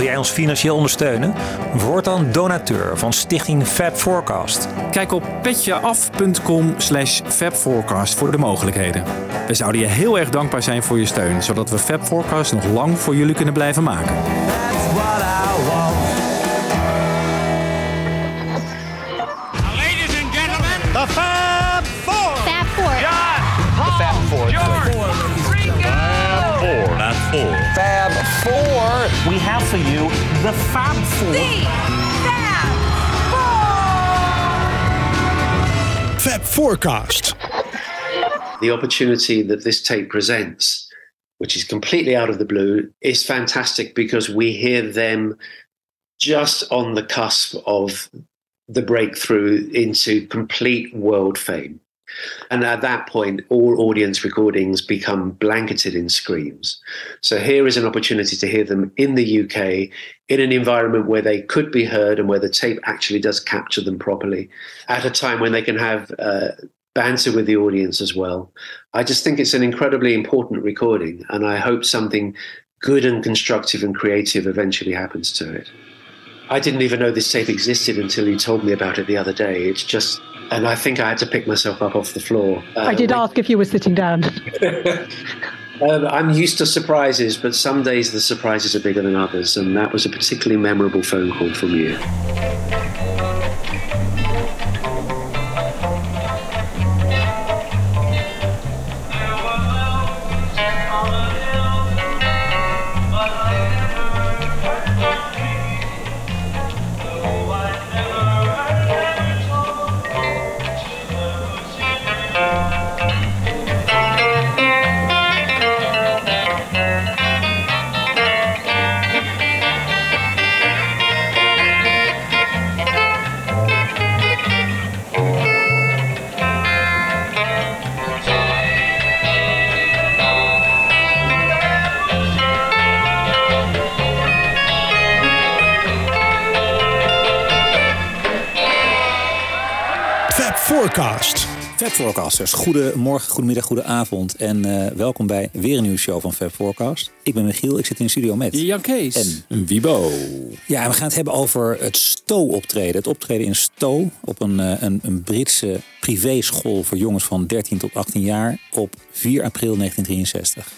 Wil jij ons financieel ondersteunen? Word dan donateur van Stichting Fab Forecast. Kijk op petjeaf.com slash fabforecast voor de mogelijkheden. We zouden je heel erg dankbaar zijn voor je steun, zodat we Fab Forecast nog lang voor jullie kunnen blijven maken. We have for you the Fab Four. Fab Forecast. the opportunity that this tape presents, which is completely out of the blue, is fantastic because we hear them just on the cusp of the breakthrough into complete world fame. And at that point, all audience recordings become blanketed in screams. So here is an opportunity to hear them in the UK in an environment where they could be heard and where the tape actually does capture them properly at a time when they can have uh, banter with the audience as well. I just think it's an incredibly important recording, and I hope something good and constructive and creative eventually happens to it. I didn't even know this tape existed until you told me about it the other day. It's just, and I think I had to pick myself up off the floor. I did Uh, ask if you were sitting down. um, I'm used to surprises, but some days the surprises are bigger than others, and that was a particularly memorable phone call from you. Forecasters, goedemorgen, goedemiddag, goedenavond en eh, welkom bij weer een nieuwe show van Fab Forecast. Ik ben Michiel, ik zit in de studio met... Jan Kees. En Wibo. Ja, we gaan het hebben over het STO-optreden. Het optreden in STO op een, eh, een, een Britse privéschool voor jongens van 13 tot 18 jaar op 4 april 1963.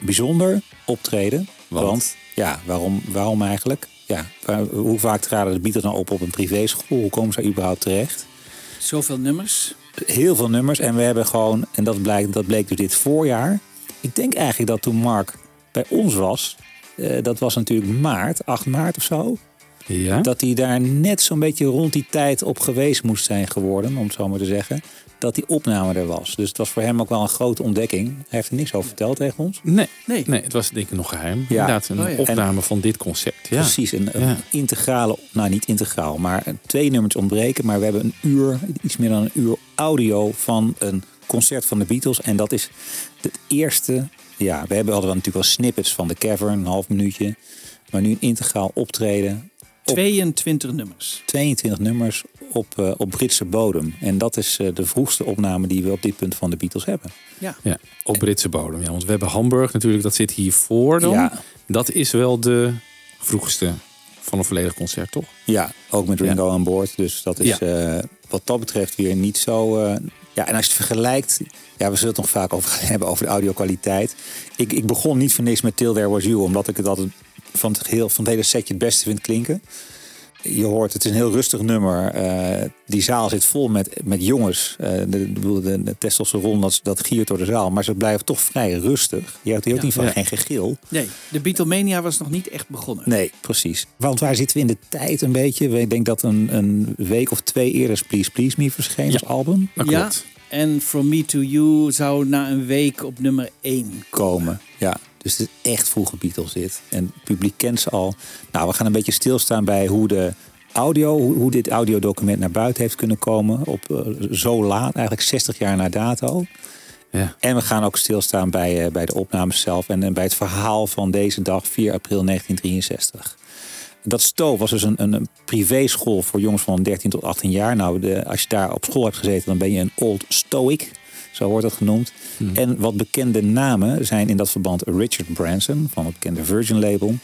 Bijzonder optreden, want, ja, waarom, waarom eigenlijk? Ja, waar- hoe vaak traden de Beatles nou op op een privéschool? Hoe komen ze überhaupt terecht? Zoveel nummers. Heel veel nummers en we hebben gewoon, en dat, blijkt, dat bleek dus dit voorjaar. Ik denk eigenlijk dat toen Mark bij ons was, eh, dat was natuurlijk maart, 8 maart of zo. Ja? Dat hij daar net zo'n beetje rond die tijd op geweest moest zijn geworden, om het zo maar te zeggen. Dat die opname er was. Dus het was voor hem ook wel een grote ontdekking. Hij heeft er niks over verteld tegen ons. Nee, Nee. nee, het was denk ik nog geheim. Ja. Inderdaad, een Oh ja. opname van dit concept. Ja. Precies, een, een Ja. integrale, nou niet integraal, maar twee nummers ontbreken. Maar we hebben een uur, iets meer dan een uur audio van een concert van de Beatles. En dat is het eerste, ja, we hebben hadden natuurlijk wel snippets van de Cavern, een half minuutje. Maar nu een integraal optreden 22 nummers. 22 nummers op, eh, op Britse bodem. En dat is eh, de vroegste opname die we op dit punt van de Beatles hebben. Ja. Ja, op Britse bodem. Ja, want we hebben Hamburg natuurlijk, dat zit hiervoor dan. Ja. Dat is wel de vroegste van een volledig concert, toch? Ja, ook met Ringo Ja. aan boord. Dus dat is Ja. eh, wat dat betreft weer niet zo. eh, ja, en als je het vergelijkt. Ja, we zullen het nog vaak over gaan hebben over de audio-kwaliteit. Ik, ik begon niet voor niks met Till There Was You, omdat ik het altijd van het, heel, van het hele setje het beste vind klinken. Je hoort, het is een heel rustig nummer. Eh, die zaal zit vol met, met jongens. Eh, de, de, bedoel, de, testosteron dat, dat giert door de zaal. Maar ze blijven toch vrij rustig. Je hebt hier ook Ja. niet van Ja. geen gegil. Nee, de Beatlemania was nog niet echt begonnen. Nee, precies. Want waar zitten we in de tijd een beetje? Ik denk dat een, een week of twee eerder is Please Please Me verscheen als album Dat ja, en From Me To You zou na een week op nummer 1 komen. Ja, dus het is echt vroege Beatles dit. En het publiek kent ze al. Nou, we gaan een beetje stilstaan bij hoe de audio, hoe, hoe dit audiodocument naar buiten heeft kunnen komen. Op eh, zo laat, eigenlijk 60 jaar na dato. Ja. En we gaan ook stilstaan bij, eh, bij de opnames zelf en, en bij het verhaal van deze dag, 4 april 1963. Dat STO was dus een, een, een privéschool voor jongens van 13 tot 18 jaar. Nou, de, als je daar op school hebt gezeten, dan ben je een old stoic. Zo wordt dat genoemd. En wat bekende namen zijn in dat verband Richard Branson van het bekende Virgin label.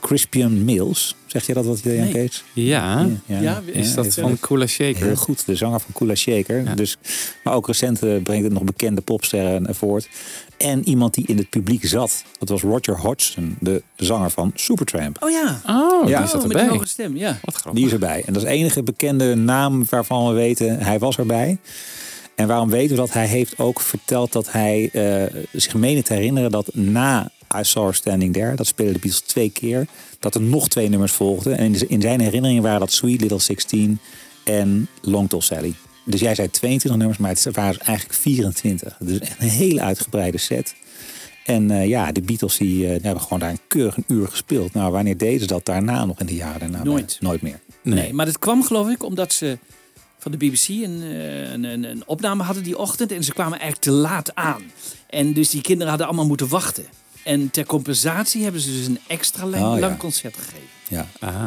Crispian Mills. Zeg je dat wat, Jan Nee. Kees? Ja, Ja, is dat van Kula Shaker? Heel goed, de zanger van Kula Shaker. Ja. Dus, maar ook recent eh, brengt het nog bekende popsterren naar voort. En iemand die in het publiek zat. Dat was Roger Hodgson, de zanger van Supertramp. Oh ja. Oh, Ja. die zat Oh, met erbij. een hoge stem, ja. Wat grappig. Die is erbij. En dat is de enige bekende naam waarvan we weten, hij was erbij. En waarom weten we dat? Hij heeft ook verteld dat hij eh, zich meende te herinneren dat na I Saw Her Standing There, dat spelen de Beatles twee keer, dat er nog twee nummers volgden. En in- zijn herinneringen waren dat Sweet Little 16 en Long Tall Sally. Dus jij zei 22 nummers, maar het waren dus eigenlijk 24. Dus echt een hele uitgebreide set. En eh, ja, de Beatles die, eh, die hebben gewoon daar een keurig een uur gespeeld. Nou, wanneer deden ze dat daarna nog in de jaren daarna? Nooit. Nooit meer. Nee. maar dat kwam geloof ik omdat ze van de BBC een, eh, een, een, een opname hadden die ochtend. En ze kwamen eigenlijk te laat aan. En dus die kinderen hadden allemaal moeten wachten. En ter compensatie hebben ze dus een extra lang, Oh, ja. lang concert gegeven. Ja. Ah.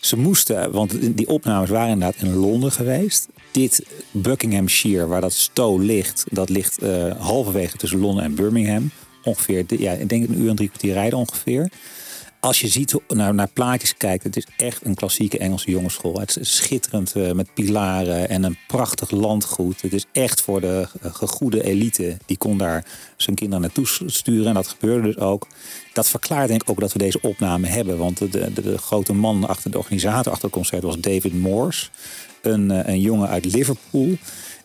Ze moesten, want die opnames waren inderdaad in Londen geweest. Dit Buckinghamshire, waar dat Stowe ligt, dat ligt eh, halverwege tussen Londen en Birmingham. Ongeveer, ja, ik denk een uur en drie kwartier rijden ongeveer. Als je ziet naar, naar plaatjes kijkt, het is echt een klassieke Engelse jongensschool. Het is schitterend eh, met pilaren en een prachtig landgoed. Het is echt voor de eh, gegoede elite. Die kon daar zijn kinderen naartoe sturen en dat gebeurde dus ook. Dat verklaart denk ik ook dat we deze opname hebben. Want de, de, de grote man achter de organisator achter het concert was David Morse. Een, eh, een jongen uit Liverpool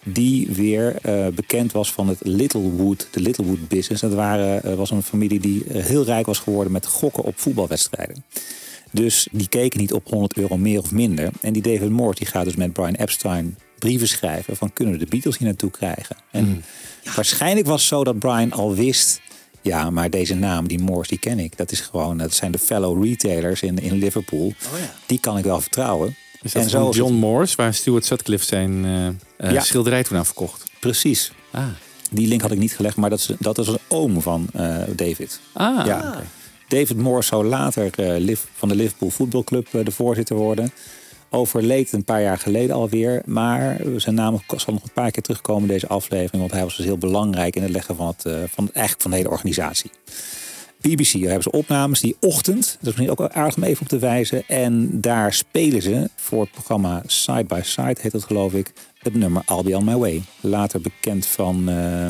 die weer eh, bekend was van het Littlewood, de Littlewood business. Dat waren, eh, was een familie die eh, heel rijk was geworden met gokken op voetbalwedstrijden. Dus die keken niet op 100 euro meer of minder. En die David Morse die gaat dus met Brian Epstein brieven schrijven van kunnen we de Beatles hier naartoe krijgen. En waarschijnlijk was het zo dat Brian al wist. Ja, maar deze naam, die Morse, die ken ik. Dat is gewoon, dat zijn de fellow retailers in, in Liverpool. Oh ja. Die kan ik wel vertrouwen. Dat En is John het- Morse, waar Stuart Sutcliffe zijn eh, eh, Ja. schilderij toen aan verkocht? Precies. Ah, Die link had ik niet gelegd, maar dat is, dat is een oom van eh, David. ah Ja. David Moore zou later van de Liverpool voetbalclub eh, de voorzitter worden. Overleed een paar jaar geleden alweer. Maar zijn naam zal nog een paar keer terugkomen in deze aflevering. Want hij was dus heel belangrijk in het leggen van, het, van, eigenlijk van de hele organisatie. BBC, daar hebben ze opnames die ochtend. Dat is misschien ook wel aardig om even op te wijzen. En daar spelen ze voor het programma Side by Side, heet dat geloof ik, het nummer I'll Be On My Way. Later bekend van eh,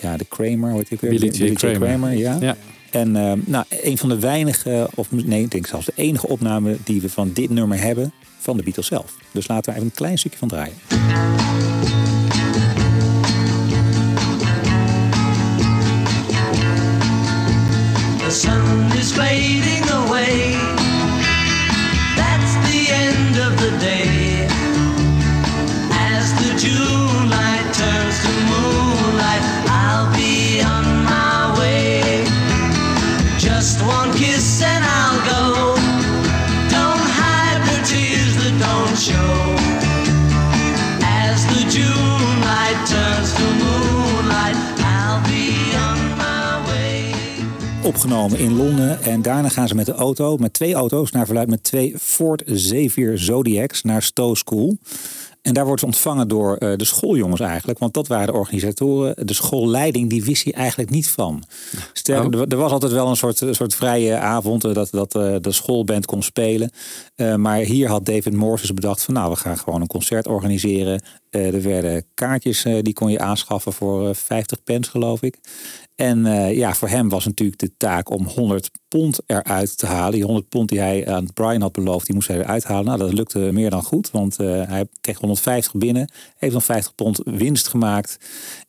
ja, de Kramer, hoe heet ook weer? Billy J. Kramer. ja. Ja. En eh, nou, een van de weinige, of nee, ik denk zelfs de enige opname die we van dit nummer hebben van de Beatles zelf. Dus laten we even een klein stukje van draaien. Sun is fading Opgenomen in Londen en daarna gaan ze met de auto, met twee auto's, naar verluid met twee Ford Xavier Zodiacs naar Stowe School. En daar wordt ze ontvangen door eh, de schooljongens eigenlijk. Want dat waren de organisatoren. De schoolleiding, die wist hij eigenlijk niet van. Sterker, Oh. er- was altijd wel een soort, een soort vrije avond eh, dat, dat eh, de schoolband kon spelen. Maar hier had David Morse dus bedacht van nou, we gaan gewoon een concert organiseren. Eh, er werden kaartjes, eh, die kon je aanschaffen voor eh, 50 pence geloof ik. En eh, ja, voor hem was natuurlijk de taak om 100 pond eruit te halen. Die 100 pond die hij aan Brian had beloofd, die moest hij eruit halen. Nou, dat lukte meer dan goed, want eh, hij kreeg 150 binnen. Heeft nog 50 pond winst gemaakt.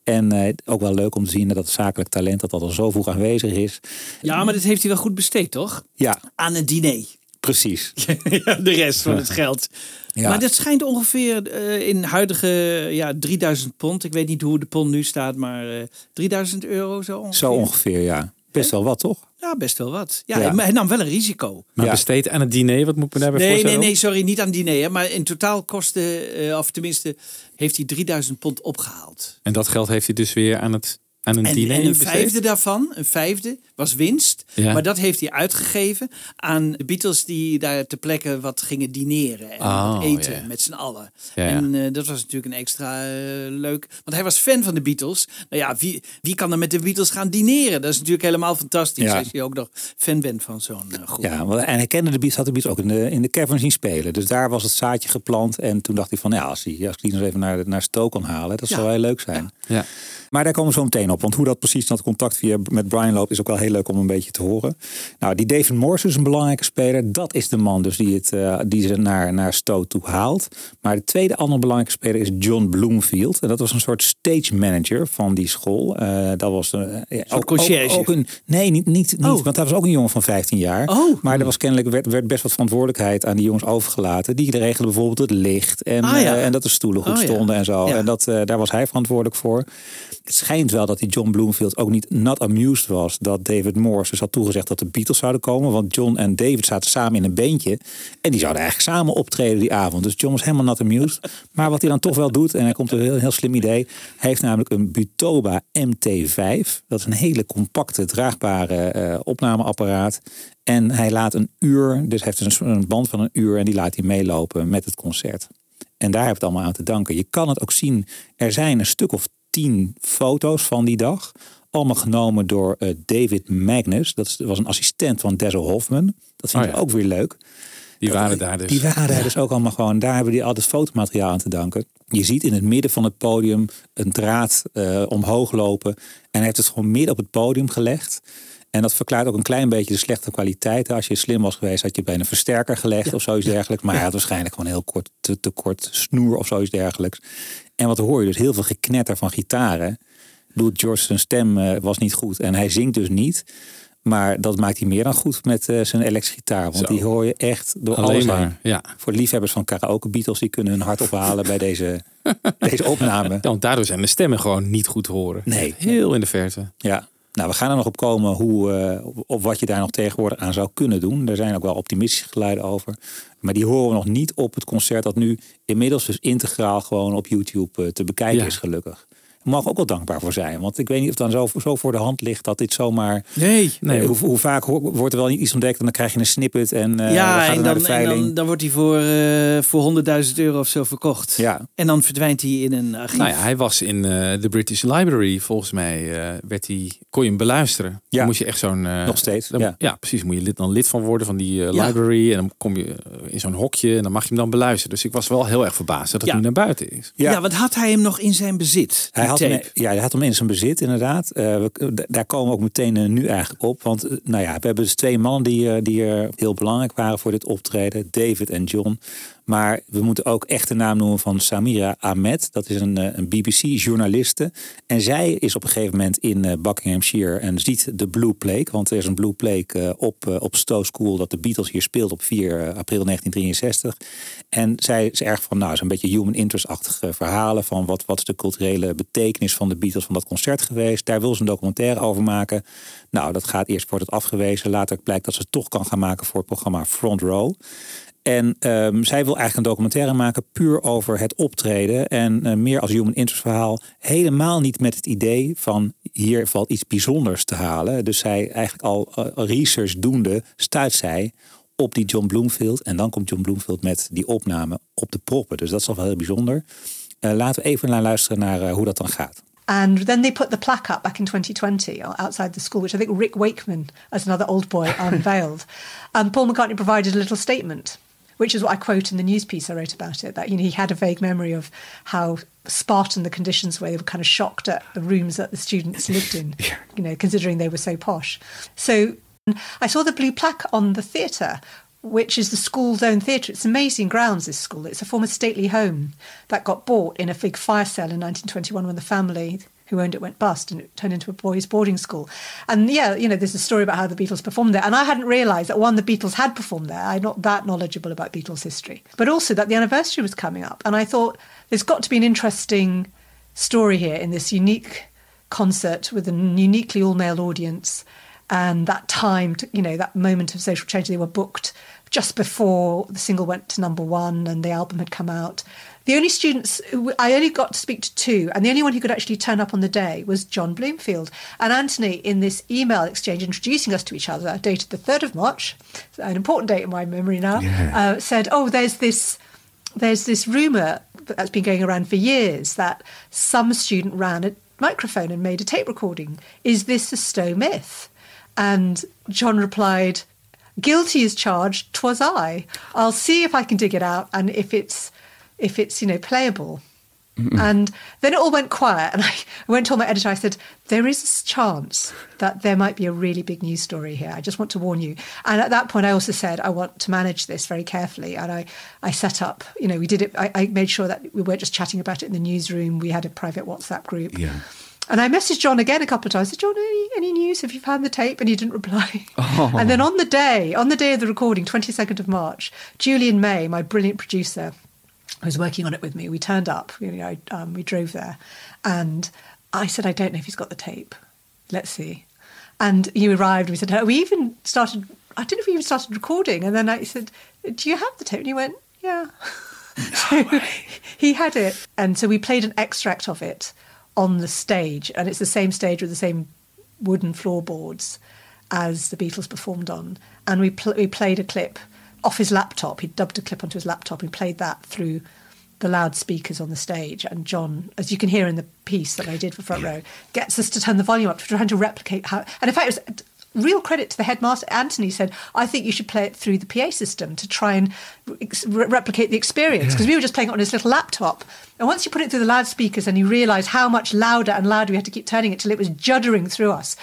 En eh, ook wel leuk om te zien dat het zakelijk talent dat dat al zo vroeg aanwezig is. Ja, maar dat heeft hij wel goed besteed, toch? Ja, Aan het diner. Precies. Ja, de rest van het geld. Ja. Maar dat schijnt ongeveer eh, in huidige ja, 3000 pond. Ik weet niet hoe de pond nu staat, maar eh 3000 euro zo ongeveer. Zo ongeveer, ja. Best wel wat, toch? Ja, best wel wat. Ja, Ja. maar hij nam wel een risico. Maar Ja. besteed aan het diner, wat moet ik me daarbij Nee, nee, voorstellen? nee, sorry, niet aan diner. Hè, maar in totaal kostte, eh, of tenminste, heeft hij 3000 pond opgehaald. En dat geld heeft hij dus weer aan het aan een En, diner en een besteed? vijfde daarvan, een vijfde, was winst. Ja. Maar dat heeft hij uitgegeven aan de Beatles die daar ter plekke wat gingen dineren en Oh, wat eten met z'n allen. Ja. En eh, dat was natuurlijk een extra eh, leuk. Want hij was fan van de Beatles. Nou ja, wie, wie kan er met de Beatles gaan dineren? Dat is natuurlijk helemaal fantastisch als je ook nog fan bent van zo'n eh, groep. Ja, en hij kende de Beats, had de Beats ook in de, in de cavern zien spelen. Dus daar was het zaadje geplant. En toen dacht hij van, ja, als hij, als ik die nog even naar, naar Stoke kan halen, dat zou heel leuk zijn. Ja. Maar daar komen we zo meteen op. Want hoe dat precies dat contact via met Brian loopt, is ook wel heel leuk om een beetje te horen. Nou, die David Morse is een belangrijke speler. Dat is de man dus die, het, eh, die ze naar, naar Stoke toe haalt. Maar de tweede andere belangrijke speler is John Bloomfield. En dat was een soort stage manager van die school. Eh, dat was eh, ja, ook, conciërge. ook, ook een. Nee, niet, niet, niet Oh. want hij was ook een jongen van 15 jaar. Oh. Maar er was kennelijk werd, werd best wat verantwoordelijkheid aan die jongens overgelaten. Die regelen bijvoorbeeld het licht en, Ah, ja. eh, en dat de stoelen goed Oh, ja. stonden en zo. En dat, eh, daar was hij verantwoordelijk voor. Het schijnt wel dat die John Bloomfield ook niet not amused was dat David Morse dus had toegezegd dat de Beatles zouden komen. Want John en David zaten samen in een beentje. En die zouden eigenlijk samen optreden die avond. Dus John was helemaal not amused. Maar wat hij dan toch wel doet, en hij komt een heel, heel slim idee. Hij heeft namelijk een Butoba MT5. Dat is een hele compacte, draagbare eh, opnameapparaat. En hij laat een uur, dus heeft een, een band van een uur en die laat hij meelopen met het concert. En daar heb het allemaal aan te danken. Je kan het ook zien. Er zijn een stuk of tien foto's van die dag. Allemaal genomen door eh, David Magnus. Dat was een assistent van Dessel Hoffman. Dat vind Oh ik ja. ook weer leuk. Die waren daar dus. Die waren daar dus ook allemaal gewoon. Daar hebben die al het fotomateriaal aan te danken. Je ziet in het midden van het podium een draad eh, omhoog lopen. En hij heeft het gewoon midden op het podium gelegd. En dat verklaart ook een klein beetje de slechte kwaliteit. Als je slim was geweest, had je bij een versterker gelegd of zoiets dergelijks. Maar hij had waarschijnlijk gewoon heel kort, te, te kort snoer of zoiets dergelijks. En wat hoor je dus? Heel veel geknetter van gitaren. Doet George zijn stem eh, was niet goed. En hij zingt dus niet. Maar dat maakt hij meer dan goed met eh, zijn elektrische gitaar. Want Zo. die hoor je echt door Alleen alles heen. maar. Ja. Voor de liefhebbers van karaoke Beatles, die kunnen hun hart ophalen bij deze, deze opname. Want daardoor zijn de stemmen gewoon niet goed te horen. Nee. Heel in de verte. Ja, nou we gaan er nog op komen hoe, op- op wat je daar nog tegenwoordig aan zou kunnen doen. Er zijn ook wel optimistische geluiden over. Maar die horen we nog niet op het concert dat nu inmiddels dus integraal gewoon op YouTube te bekijken Ja. is gelukkig. We ook wel dankbaar voor zijn. Want ik weet niet of het dan zo, zo voor de hand ligt dat dit zomaar... Nee. Nee, hoe, hoe vaak wordt er wel iets ontdekt en dan krijg je een snippet en eh, dan ja, en naar dan, de en dan, dan wordt hij voor, eh voor 100.000 euro of zo verkocht. Ja. En dan verdwijnt hij in een archief. Nou ja, hij was in eh, de British Library. Volgens mij eh, werd hij, kon je hem beluisteren. Ja. Dan moest je echt zo'n... eh, Nog steeds, dan- ja. precies. Moet je lid, dan lid van worden van die eh, Ja. library. En dan kom je in zo'n hokje en dan mag je hem dan beluisteren. Dus ik was wel heel erg verbaasd dat het Ja. nu naar buiten is. ja. want had hij hem nog in zijn bezit? Hij had, hem, tape? ja, hij had hem in zijn bezit, inderdaad. Eh, we, daar komen we ook meteen eh, nu eigenlijk op. Want eh, nou ja, we hebben dus twee mannen die, die er heel belangrijk waren voor dit optreden. David en John. Maar we moeten ook echt de naam noemen van Samira Ahmed. Dat is een, eh, een BBC-journaliste. En zij is op een gegeven moment in eh, Buckinghamshire en ziet de Blue Plague. Want er is een Blue Plague eh, op, op Stowe School dat de Beatles hier speelt op 4 april 1963. En zij is erg van, nou, zo'n beetje human interest-achtige verhalen van wat, wat is de culturele betekenis van de Beatles van dat concert geweest. Daar wil ze een documentaire over maken. Nou, dat gaat eerst wordt het afgewezen. Later blijkt dat ze het toch kan gaan maken voor het programma Front Row. En ehm, zij wil eigenlijk een documentaire maken puur over het optreden. En eh, meer als human interest verhaal. Helemaal niet met het idee van hier valt iets bijzonders te halen. Dus zij eigenlijk al eh, research doende stuit zij op die John Bloomfield. En dan komt John Bloomfield met die opname op de proppen. Dus dat is al wel heel bijzonder. Eh, laten we even naar luisteren naar hoe dat dan gaat. And then they put the plaque up back in 2020 outside the school, which I think Rick Wakeman, as another old boy, unveiled. And Paul McCartney provided a little statement, which is what I quote in the news piece I wrote about it. That you know he had a vague memory of how Spartan the conditions were. They were kind of shocked at the rooms that the students lived in, you know, considering they were so posh. So mm, I saw the blue plaque on the theatre, which is the school's own theatre. It's amazing grounds, this school. It's a former stately home that got bought in a big fire sale in 1921 when the family who owned it went bust and it turned into a boys' boarding school. And yeah, you know, there's a story about how the Beatles performed there. And I hadn't realised that one, the Beatles had performed there. I'm not that knowledgeable about Beatles history. But also that the anniversary was coming up. And I thought there's got to be an interesting story here in this unique concert with a uniquely all male audience and that time, to, you know, that moment of social change, they were booked just before the single went to number one and the album had come out. The only students I only got to speak to two, and the only one who could actually turn up on the day was John Bloomfield. And Anthony, in this email exchange introducing us to each other, dated the 3rd of March, an important date in my memory now, uh, said, Oh, there's this there's this rumor that's been going around for years that some student ran a microphone and made a tape recording. Is this a Stowe myth? And John replied, Guilty as charged, 'twas I. I'll see if I can dig it out and if it's if it's, you know, playable. And then it all went quiet, and I went to my editor. I said, "There is a chance that there might be a really big news story here. I just want to warn you." And at that point, I also said, "I want to manage this very carefully." And I, I set up, you know, we did it. I, I made sure that we weren't just chatting about it in the newsroom. We had a private WhatsApp group. Yeah. And I messaged John again a couple of times. I said, John, any, any news? Have you found the tape? And he didn't reply. Oh. And then on the day, on the day of the recording, 22nd of March, Julian May, my brilliant producer, who was working on it with me, we turned up. You know, um, we drove there. And I said, I don't know if he's got the tape. Let's see. And you arrived. And we said, "Oh, we even started, I don't know if we even started recording. And then I said, Do you have the tape? And he went, Yeah. so he had it. And so we played an extract of it on the stage. And it's the same stage with the same wooden floorboards as the Beatles performed on. And we, pl- we played a clip off his laptop. He dubbed a clip onto his laptop and played that through the loudspeakers on the stage. And John, as you can hear in the piece that I did for Front Row, gets us to turn the volume up, to trying to replicate how. And in fact, it was real credit to the headmaster. Anthony said, I think you should play it through the PA system to try and re- replicate the experience. Because we were just playing it on his little laptop. And once you put it through the loudspeakers and you realise how much louder and louder we had to keep turning it till it was juddering through us.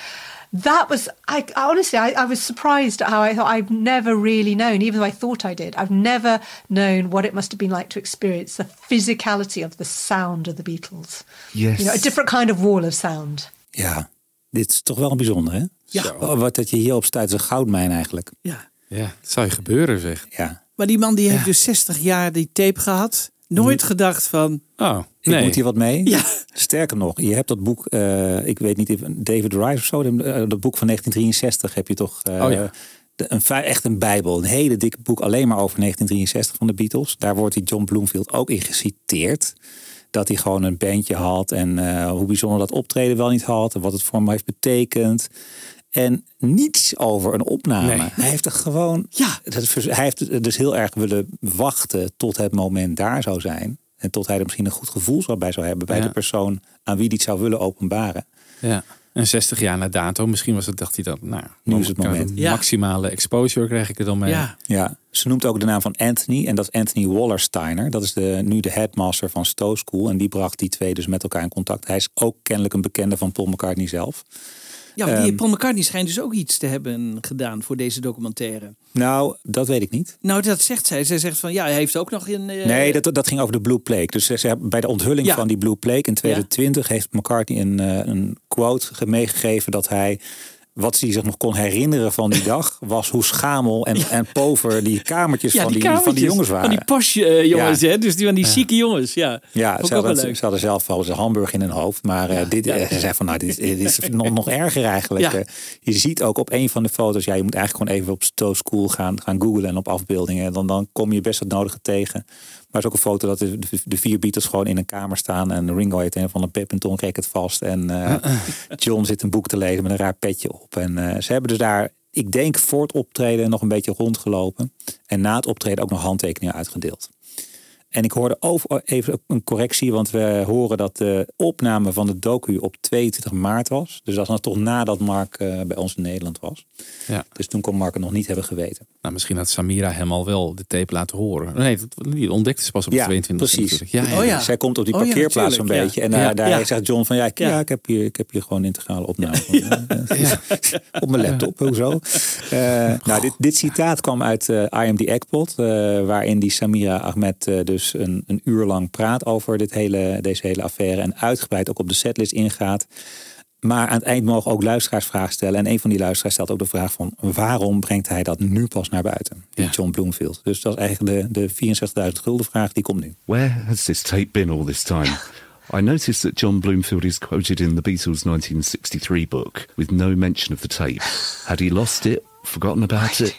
That was, I I honestly, I, I was surprised at how I thought I've never really known, even though I thought I did, I've never known what it must have been like to experience the physicality of the sound of the Beatles. Yes. You know, a different kind of wall of sound. Ja, dit is toch wel bijzonder, hè? Ja. Oh, Wat dat je hierop stuit is een goudmijn eigenlijk. Ja. Ja, het zou je gebeuren zeg. Ja. Maar die man die heeft dus 60 jaar die tape gehad. Nooit gedacht van, Oh, Ik nee. moet hier wat mee. Ja. Sterker nog, je hebt dat boek, eh, ik weet niet, even- David Rice of zo, de- eh, dat boek van 1963 heb je toch. eh, Oh ja. de- een, echt een bijbel, een hele dikke boek alleen maar over 1963 van de Beatles. Daar wordt die John Bloomfield ook in geciteerd. Dat hij gewoon een bandje had en eh, hoe bijzonder dat optreden wel niet had. En wat het voor hem heeft betekend. En niets over een opname. Nee. Hij heeft er gewoon. Ja. Dat, hij heeft dus heel erg willen wachten tot het moment daar zou zijn. En tot hij er misschien een goed gevoel zou bij zou hebben bij Ja. de persoon aan wie hij het zou willen openbaren. Ja. En 60 jaar na dato, misschien was het, dacht hij dan, nou, Nu is het moment. Ja. Maximale exposure krijg ik er dan mee. ja, Ja, ze noemt ook de naam van Anthony. En dat is Anthony Wallersteiner. Dat is de, nu de headmaster van Stowe School. En die bracht die twee dus met elkaar in contact. Hij is ook kennelijk een bekende van Paul McCartney zelf. Ja die Ehm. Paul McCartney schijnt dus ook iets te hebben gedaan voor deze documentaire. Nou, dat weet ik niet. Nou, dat zegt zij. Zij zegt van, ja, hij heeft ook nog in... eh, Nee, dat, dat ging over de Blue Plague. Dus ze, bij de onthulling Ja. van die Blue Plague in 2020 heeft McCartney een, eh, een quote ge- meegegeven dat hij. Wat hij zich nog kon herinneren van die dag, was hoe schamel en, en pover die kamertjes, ja, van, die, kamertjes, van die jongens waren. Van die pasje eh, Ja. hè? Dus die van die zieke jongens, ja. Ja, ze hadden, ze hadden zelf wel eens een hamburger in hun hoofd. Maar eh, dit, eh, ze zei van, nou, dit, dit is nog, nog erger eigenlijk. Eh, je ziet ook op een van de foto's, ja, je moet eigenlijk gewoon even op Stowe School gaan, gaan googlen en op afbeeldingen. Dan, dan kom je best wat nodige tegen. Maar er is ook een foto dat de, de, de vier Beatles gewoon in een kamer staan. En Ringo heeft een van een pep en Tom het vast. En eh, John zit een boek te lezen met een raar petje op. En eh, ze hebben dus daar, ik denk, voor het optreden nog een beetje rondgelopen. En na het optreden ook nog handtekeningen uitgedeeld. En ik hoorde over, even een correctie, want we horen dat de opname van de docu op 22 maart was. Dus dat nou toch nadat Mark eh, bij ons in Nederland was. Ja. Dus toen kon Mark het nog niet hebben geweten. Nou, misschien had Samira hem al wel de tape laten horen. Nee, dat, die ontdekte ze pas op Ja, 22 precies. natuurlijk. Ja, ja, Oh ja. ja. Zij komt op die Oh ja, parkeerplaats een beetje. ja. En daar, Ja, daar ja. zegt John van ja, ik, ja. Ja. ik, heb hier, ik heb hier gewoon integrale opname. Op mijn laptop, hoezo? Eh, nou, dit, dit citaat kwam uit eh I Am The eh, waarin die Samira Ahmed eh, dus een, een uur lang praat over dit hele, deze hele affaire. En uitgebreid ook op de setlist ingaat. Maar aan het eind mogen ook luisteraars vragen stellen. En een van die luisteraars stelt ook de vraag van... waarom brengt hij dat nu pas naar buiten? Die Ja. John Bloomfield. Dus dat is eigenlijk de, de 64.000 gulden vraag. Die komt nu. Where has this tape been all this time? I noticed that John Bloomfield is quoted in the Beatles' 1963 book with no mention of the tape. Had he lost it, forgotten about it?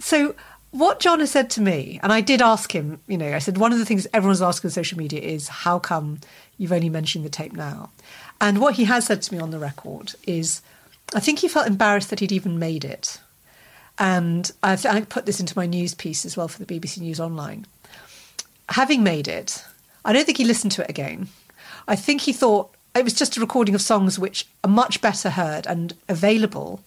So what John has said to me, and I did ask him, you know, I said one of the things everyone's asking on social media is how come you've only mentioned the tape now? And what he has said to me on the record is, I think he felt embarrassed that he'd even made it. And I, I put this into my news piece as well for the BBC News Online. Having made it, I don't think he listened to it again. I think he thought it was just a recording of songs which are much better heard and available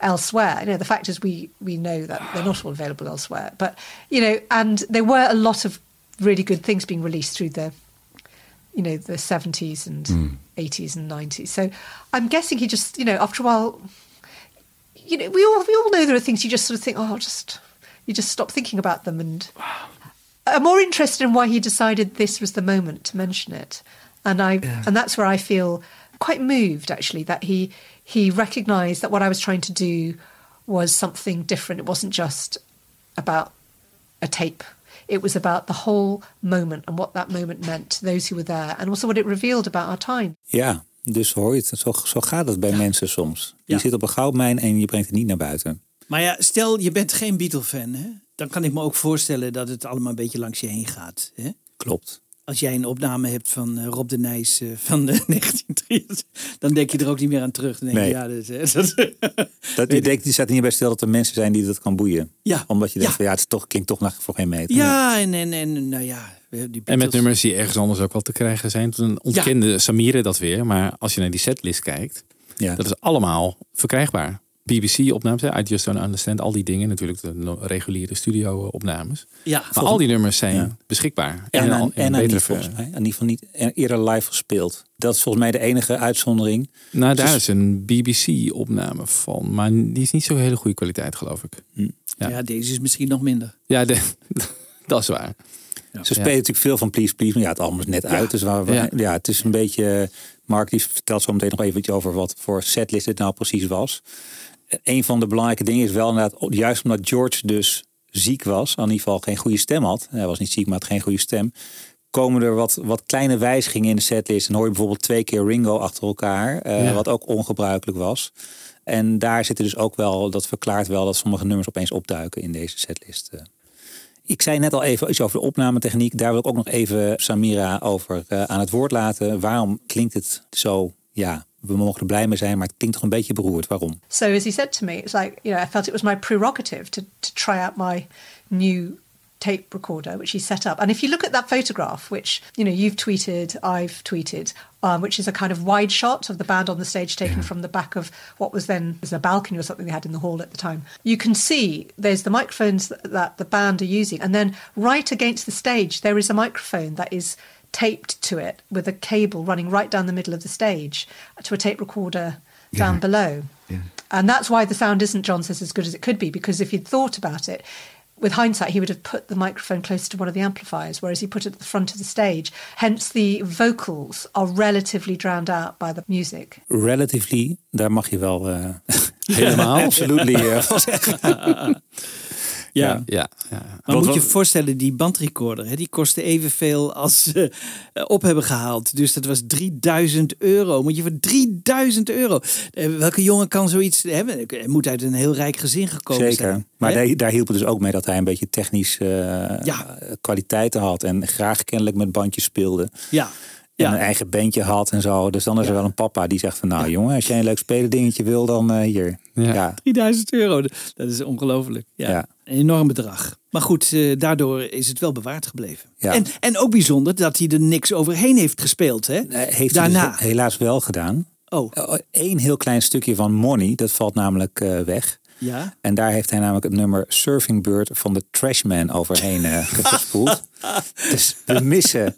elsewhere. You know, the fact is we we know that they're not all available elsewhere. But you know, and there were a lot of really good things being released through the you know the 70s and hmm. 80s and 90s. So I'm guessing he just you know after a while you know we all we all know there are things you just sort of think oh just you just stop thinking about them and I'm more interested in why he decided this was the moment to mention it. And I and that's where I feel quite moved actually that he he recognized that what I was trying to do was something different. It wasn't just about a tape. It was about the whole moment and what that moment meant to those who were there and also what it revealed about our time. Ja, dus hoor je het. Zo, zo gaat het bij mensen soms. Je Ja. zit op een goudmijn en je brengt het niet naar buiten. Maar ja, stel je bent geen Beatle-fan, hè? dan kan ik me ook voorstellen dat het allemaal een beetje langs je heen gaat. Hè? Klopt. Als jij een opname hebt van eh, Rob de Nijs eh, van de 1930, dan denk je er ook niet meer aan terug. Dan denk je, Nee. ja, dat, is- dat, Dat, je denkt, die staat niet bij stil dat er mensen zijn die dat kan boeien. Ja. Omdat je denkt, Ja. van, ja, het is toch, klinkt toch nog voor geen meter. ja, en, en, en nou ja, die En met nummers die ergens anders ook wel te krijgen zijn. Toen ontkende Samire dat weer. Maar als je naar die setlist kijkt, Ja. dat is allemaal verkrijgbaar. BBC-opnames, I Just Don't Understand, al die dingen. Natuurlijk de no- reguliere studio-opnames. Ja, Maar al die nummers zijn Ja. beschikbaar. En, en volgens mij. In ieder geval niet en eerder live gespeeld. Dat is volgens mij de enige uitzondering. Nou, daar Dus- is een BBC-opname van. Maar die is niet zo hele goede kwaliteit, geloof ik. ja. Ja. deze is misschien nog minder. Ja, de, dat is waar. Ze spelen natuurlijk veel van Please Please. Maar ja, het album is net uit. Dus waar we, ja. Ja. het is een beetje... Mark die vertelt zo meteen nog even over wat voor setlist het nou precies was. Een van de belangrijke dingen is wel inderdaad... Juist omdat George dus ziek was. In ieder geval geen goede stem had. Hij was niet ziek, maar had geen goede stem. Komen er wat, wat kleine wijzigingen in de setlist. En hoor je bijvoorbeeld twee keer Ringo achter elkaar. eh, Ja. Wat ook ongebruikelijk was. En daar zitten dus ook wel... Dat verklaart wel dat sommige nummers opeens opduiken in deze setlist. eh. Ik zei net al even iets over de opnametechniek. Daar wil ik ook nog even Samira over eh, aan het woord laten. Waarom klinkt het zo? Ja, we mogen er blij mee zijn, maar het klinkt toch een beetje beroerd. Waarom? So as he said to me, it's like, you know, I felt it was my prerogative to, to try out my new tape recorder, which he set up. And if you look at that photograph, which, you know, you've tweeted, I've tweeted, um, which is a kind of wide shot of the band on the stage taken from the back of what was then was a balcony or something they had in the hall at the time. You can see there's the microphones that, that the band are using. And then right against the stage, there is a microphone that is taped to it with a cable running right down the middle of the stage to a tape recorder down below. And that's why the sound isn't, John says, as good as it could be, because if he'd thought about it, with hindsight, he would have put the microphone closer to one of the amplifiers, whereas he put it at the front of the stage. Hence, the vocals are relatively drowned out by the music. Relatively, daar mag je wel eh Helemaal? absolutely eh, van zeggen. Ja. Ja, ja. Maar Wat- moet je wat- je voorstellen, die bandrecorder, hè, die kostte evenveel als ze eh, op hebben gehaald. Dus dat was 3000 euro. Moet je voor 3000 euro. Eh, welke jongen kan zoiets hebben? Hij moet uit een heel rijk gezin gekomen Zeker. zijn. Maar Hè? daar, daar hielp het dus ook mee dat hij een beetje technisch eh, Ja. kwaliteiten had. En graag kennelijk met bandjes speelde. Ja. En Ja. een eigen bandje had en zo. Dus dan is er wel een papa die zegt van... Nou jongen, als jij een leuk spelen dingetje wil, dan eh, hier. Ja. ja. 3000 euro, dat is ongelooflijk. Ja. Een enorm bedrag. Maar goed, eh, daardoor is het wel bewaard gebleven. Ja. En, en ook bijzonder dat hij er niks overheen heeft gespeeld. Hè? Eh, Heeft Daarna. hij dus helaas wel gedaan. Oh, Eén heel klein stukje van Money, dat valt namelijk eh, weg. ja. En daar heeft hij namelijk het nummer Surfing Bird van de Trashman overheen eh, gespoeld. dus we missen,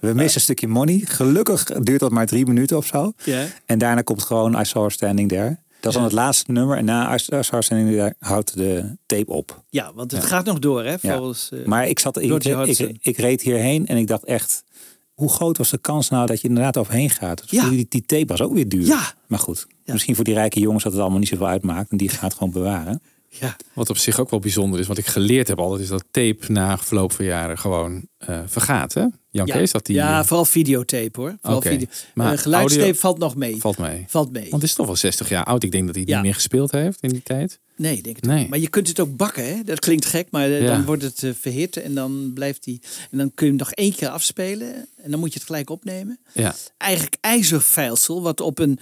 we missen een stukje Money. Gelukkig duurt dat maar drie minuten of zo. Ja. En daarna komt gewoon I Saw Her Standing There. Dat is dan het laatste nummer. En na There houdt de tape op. ja, want het gaat nog door, hè? Volgens, eh, Maar ik, zat, ik, ik, ik, reed hierheen en ik dacht echt... Hoe groot was de kans nou dat je inderdaad overheen gaat? Ja. Die, die tape was ook weer duur. Ja. Maar goed, Ja. misschien voor die rijke jongens dat het allemaal niet zoveel uitmaakt. En die gaat gewoon bewaren. Ja. Wat op zich ook wel bijzonder is, wat ik geleerd heb altijd, is dat tape na verloop van jaren gewoon eh, vergaat. Hè? Jan Ja. Kees, dat die. ja, vooral videotape hoor. Vooral Oké. video. Maar Eh, geluidstape audio- valt nog mee. valt mee. Valt mee. Want het is toch wel 60 jaar oud. Ik denk dat hij Ja. niet meer gespeeld heeft in die tijd. Nee, ik denk het Nee. niet. Maar je kunt het ook bakken, hè? Dat klinkt gek, maar eh, Ja. dan wordt het verhit en dan blijft die. En dan kun je hem nog één keer afspelen en dan moet je het gelijk opnemen. Ja. Eigenlijk ijzervijlsel wat op een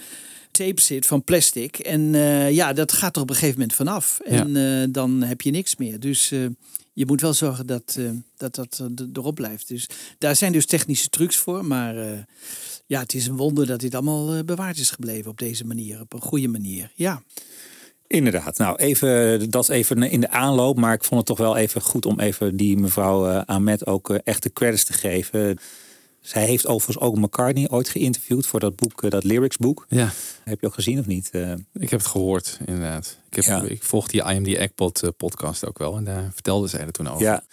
tape zit van plastic. En eh, ja, dat gaat er op een gegeven moment vanaf. En eh, dan heb je niks meer. Dus eh, je moet wel zorgen dat dat, dat erop blijft. Dus daar zijn dus technische trucs voor. Maar ja, het is een wonder dat dit allemaal bewaard is gebleven op deze manier. Op een goede manier. Ja. Inderdaad. Nou, even, dat even in de aanloop. Maar ik vond het toch wel even goed om even die mevrouw Ahmed ook eh, echt de credits te geven. Zij heeft overigens ook McCartney ooit geïnterviewd voor dat boek, eh, dat lyrics boek. Ja. Heb je ook gezien of niet? Eh, Ik heb het gehoord, inderdaad. Ik, heb, Ja. ik volg die IMD Eggpot eh, podcast ook wel. En daar vertelde zij er toen over. Ja.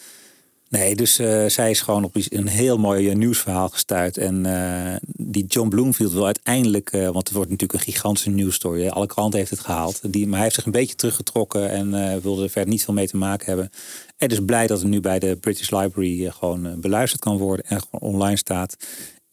Nee, dus eh, zij is gewoon op een heel mooi eh, nieuwsverhaal gestuurd. En eh, die John Bloomfield wil uiteindelijk, want het wordt natuurlijk een gigantische nieuwsstory. Alle kranten heeft het gehaald. Die, maar hij heeft zich een beetje teruggetrokken en wilde er verder niet veel mee te maken hebben. En dus blij dat het nu bij de British Library gewoon beluisterd kan worden en gewoon online staat.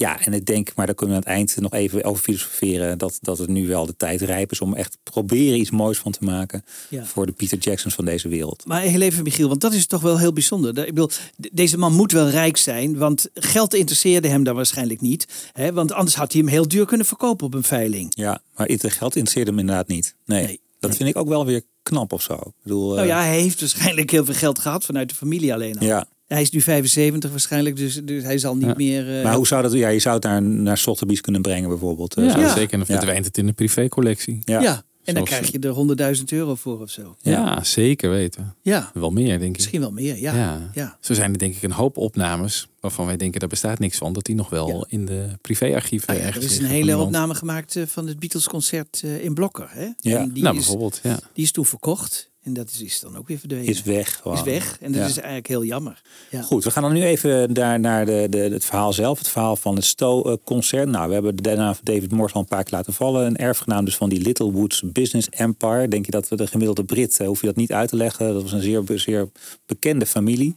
Ja, en ik denk, maar daar kunnen we aan het eind nog even over filosoferen. Dat, dat het nu wel de tijd rijp is om echt proberen iets moois van te maken. Ja. Voor de Peter Jacksons van deze wereld. Maar heel even, Michiel, want dat is toch wel heel bijzonder. Ik bedoel, de- deze man moet wel rijk zijn, want geld interesseerde hem daar waarschijnlijk niet. Hè? Want anders had hij hem heel duur kunnen verkopen op een veiling. Ja, maar geld interesseert hem inderdaad niet. Nee, Nee. dat vind ik ook wel weer knap of zo. Ik bedoel, Nou eh, ja, hij heeft waarschijnlijk heel veel geld gehad vanuit de familie alleen al. ja. Hij is nu 75 waarschijnlijk, dus, dus hij zal niet Ja. meer... eh, Maar hoe zou dat? Ja, je zou het naar, naar Sotheby's kunnen brengen bijvoorbeeld. eh, Ja, zeker. En dan Ja. verdwijnt het in de privécollectie. Ja. ja. en dan krijg je er 100.000 euro voor of zo. Ja, zeker weten. Ja, Wel meer, denk ik. misschien wel meer, ja. Ja. ja. Zo zijn er denk ik een hoop opnames waarvan wij denken, daar bestaat niks van. Dat die nog wel Ja. in de privéarchieven ja, er is een hele opname gemaakt eh, van het Beatles-concert eh, in Blokker. Hè? Ja. En die, Nou, is, bijvoorbeeld, ja. die is toen verkocht en dat is, is dan ook weer verdwenen. Is weg. Gewoon. Is weg en dat Ja. is eigenlijk heel jammer. Ja. Goed, we gaan dan nu even daar naar de, de, het verhaal zelf. Het verhaal van het Stowe-concert. Nou, we hebben van David Morse al een paar keer laten vallen. Een erfgenaam dus van die Littlewoods Business Empire. Denk je dat we de gemiddelde Brit, eh, hoef je dat niet uit te leggen. Dat was een zeer, zeer bekende familie.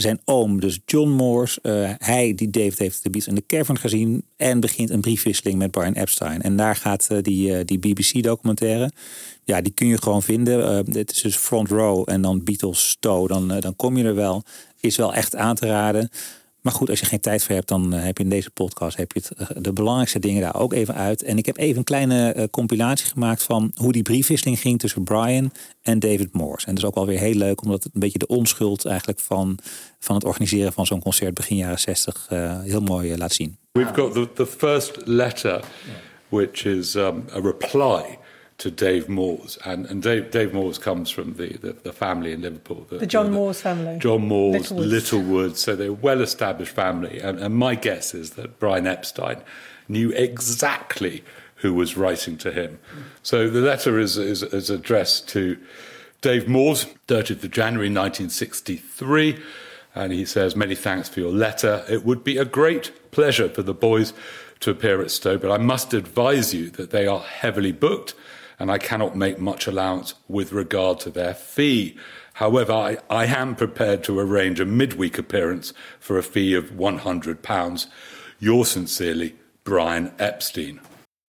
Zijn oom, dus John Morse, eh, hij, die David heeft de Beatles in de cavern gezien. En begint een briefwisseling met Brian Epstein. En daar gaat eh, die, eh, die BBC-documentaire. Ja, die kun je gewoon vinden. Dit is dus Front Row en dan Beatles Stowe. Dan, dan kom je er wel. Is wel echt aan te raden. Maar goed, als je geen tijd voor hebt, dan eh, heb je in deze podcast heb je het, eh, de belangrijkste dingen daar ook even uit. En ik heb even een kleine eh, compilatie gemaakt van hoe die briefwisseling ging tussen Brian en David Morse. En dat is ook wel weer heel leuk, omdat het een beetje de onschuld eigenlijk van, van het organiseren van zo'n concert begin jaren 60 eh, heel mooi laat zien. We've got the, the first letter, which is um, a reply to Dave Moores. And, and Dave, Dave Moores comes from the, the, the family in Liverpool. The John Moores family. John Moores, Littlewoods. Littlewood. So they're a well established family. And, and my guess is that Brian Epstein knew exactly who was writing to him. So the letter is, is, is addressed to Dave Moores, 30th of January 1963. And he says, Many thanks for your letter. It would be a great pleasure for the boys to appear at Stowe, but I must advise you that they are heavily booked and I cannot make much allowance with regard to their fee. However, I, I am prepared to arrange a midweek appearance for a fee of £100. Yours sincerely, Brian Epstein.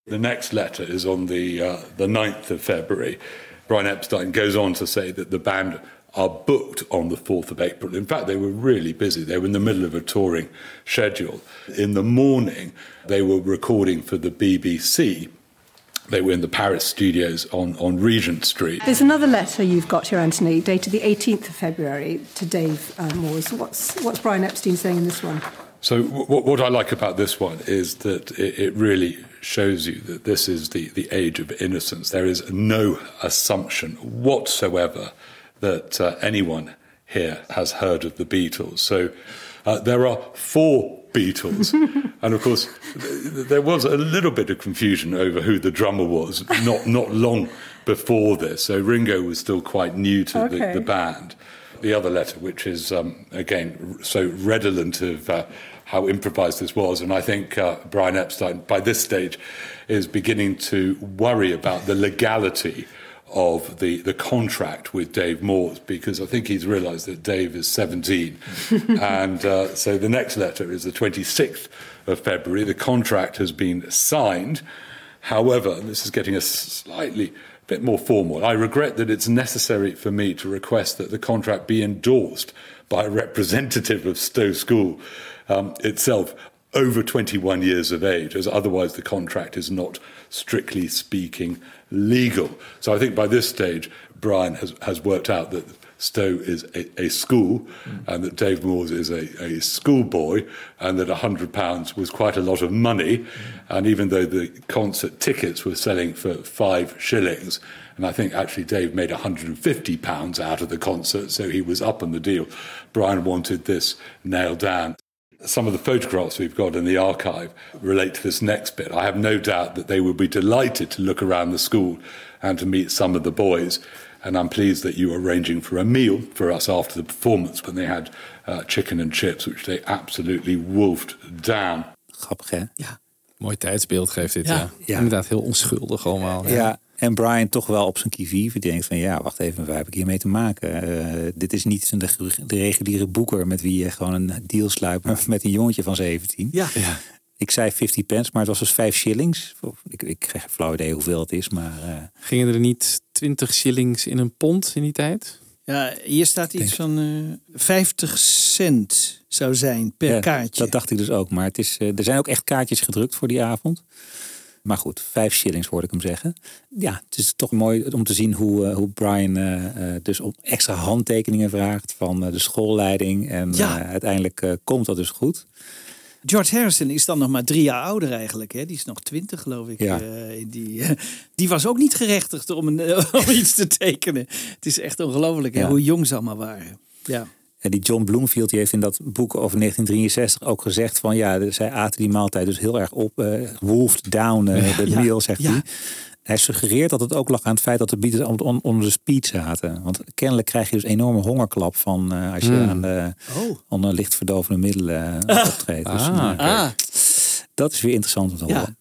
The next letter is on the, uh, the 9th of February. Brian Epstein goes on to say that the band are booked on the 4th of April. In fact, they were really busy. They were in the middle of a touring schedule. In the morning, they were recording for the BBC. They were in the Paris studios on, on Regent Street. There's another letter you've got here, Anthony, dated the 18th of February to Dave uh, Moores. What's, what's Brian Epstein saying in this one? So, w- what I like about this one is that it, it really shows you that this is the, the age of innocence. There is no assumption whatsoever that uh, anyone here has heard of the Beatles. So, uh, there are four Beatles. and of course, th- there was a little bit of confusion over who the drummer was not, not long before this. So, Ringo was still quite new to Okay. the, the band. The other letter, which is, um, again, r- so redolent of uh, how improvised this was, and I think uh, Brian Epstein, by this stage, is beginning to worry about the legality of the, the contract with Dave Moores because I think he's realized that Dave is 17. and uh, so the next letter is the 26th of February. The contract has been signed. However, this is getting a slightly bit more formal. I regret that it's necessary for me to request that the contract be endorsed by a representative of Stowe School um, itself over 21 years of age, as otherwise the contract is not, strictly speaking, legal. So I think by this stage, Brian has, has worked out that Stowe is a, a school mm. and that Dave Moores is a, a schoolboy and that £100 was quite a lot of money. Mm. And even though the concert tickets were selling for five shillings, and I think actually Dave made £150 out of the concert, so he was up on the deal. Brian wanted this nailed down. Some of the photographs we've got in the archive relate to this next bit. I have no doubt that they will be delighted to look around the school and to meet some of the boys. And I'm pleased that you are arranging for a meal for us after the performance when they had uh, chicken and chips, which they absolutely wolfed down. Grappig, hè? Ja. Mooi tijdsbeeld geeft dit, ja. ja. Inderdaad, heel onschuldig allemaal. Ja. ja. En Brian toch wel op zijn kivive. Die denkt van ja, wacht even, waar heb ik hiermee te maken? Uh, dit is niet de, de reguliere boeker met wie je gewoon een deal sluit met een jongetje van 17. Ja. ja. Ik zei 50 pence, maar het was dus 5 shillings. Ik, ik krijg een flauw idee hoeveel het is, maar... Uh... Gingen er niet 20 shillings in een pond in die tijd? Ja, hier staat iets van uh, 50 cent zou zijn per ja, kaartje. Dat dacht ik dus ook. Maar het is, er zijn ook echt kaartjes gedrukt voor die avond. Maar goed, vijf shillings hoorde ik hem zeggen. Ja, het is toch mooi om te zien hoe, uh, hoe Brian uh, dus op extra handtekeningen vraagt van de schoolleiding. En ja. uiteindelijk komt dat dus goed. George Harrison is dan nog maar drie jaar ouder eigenlijk. Hè? Die is nog twintig, geloof ik. Ja. die, die was ook niet gerechtigd om, een, om iets te tekenen. Het is echt ongelooflijk ja. hoe jong ze allemaal waren. Ja. En die John Bloomfield die heeft in dat boek over 1963 ook gezegd van ja, zij aten die maaltijd dus heel erg op. Uh, wolfed down uh, de ja, meal, zegt hij. Hij suggereert dat het ook lag aan het feit dat de Beatles onder de speed zaten. Want kennelijk krijg je dus enorme hongerklap van uh, als je mm. aan de oh. onder licht verdovende middelen optreedt. Dus, ah, ah. Dat is weer interessant om te horen.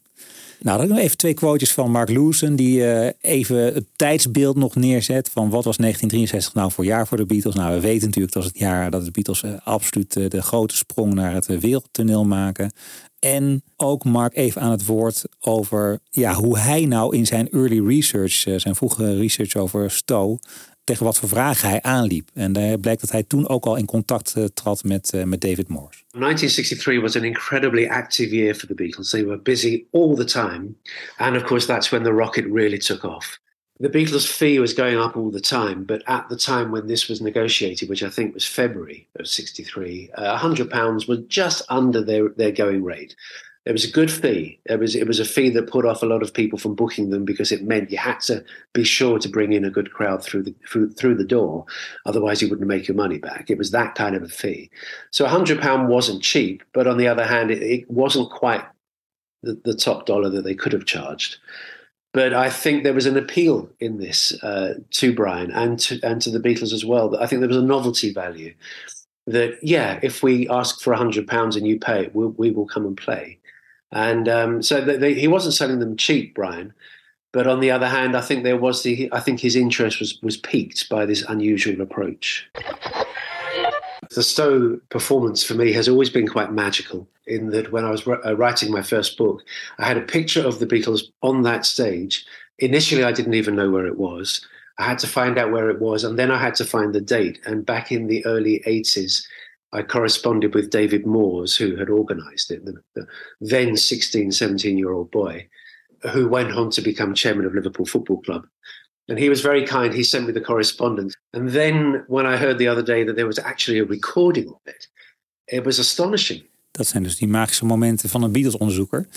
Nou, dan nog even twee quotes van Mark Lewson, die uh, even het tijdsbeeld nog neerzet van wat was 1963 nou voor jaar voor de Beatles. Nou, we weten natuurlijk dat het jaar dat de Beatles uh, absoluut uh, de grote sprong naar het wereldtoneel maken. En ook Mark even aan het woord over ja, hoe hij nou in zijn early research, zijn vroege research over Stowe, tegen wat voor vragen hij aanliep. En daar blijkt dat hij toen ook al in contact uh, trad met, uh, met David Morse. 1963 was an incredibly active year for the Beatles. They were busy all the time. And of course, that's when the rocket really took off. The Beatles' fee was going up all the time, but at the time when this was negotiated, which I think was February of 63, uh, £100 was just under their, their going rate. It was a good fee. It was it was a fee that put off a lot of people from booking them because it meant you had to be sure to bring in a good crowd through the through, through the door, otherwise you wouldn't make your money back. It was that kind of a fee. So hundred pound wasn't cheap, but on the other hand, it, it wasn't quite the, the, top dollar that they could have charged. But I think there was an appeal in this uh, to Brian and to and to the Beatles as well. I think there was a novelty value that yeah, if we ask for hundred pounds and you pay it, we, we will come and play. And um, so they, they, he wasn't selling them cheap, Brian. But on the other hand, I think there was the I think his interest was was piqued by this unusual approach. The Stowe performance for me has always been quite magical. In that, when I was uh, writing my first book, I had a picture of the Beatles on that stage. Initially, I didn't even know where it was. I had to find out where it was, and then I had to find the date. And back in the early 80s, I corresponded with David Moores, who had organised it, the, the, then 16, 17 year old boy, who went on to become chairman of Liverpool Football Club. And he was very kind. He sent me the correspondence. And then when I heard the other day that there was actually a recording of it, it was astonishing. Dat zijn dus die magische momenten van een Beatles-onderzoeker.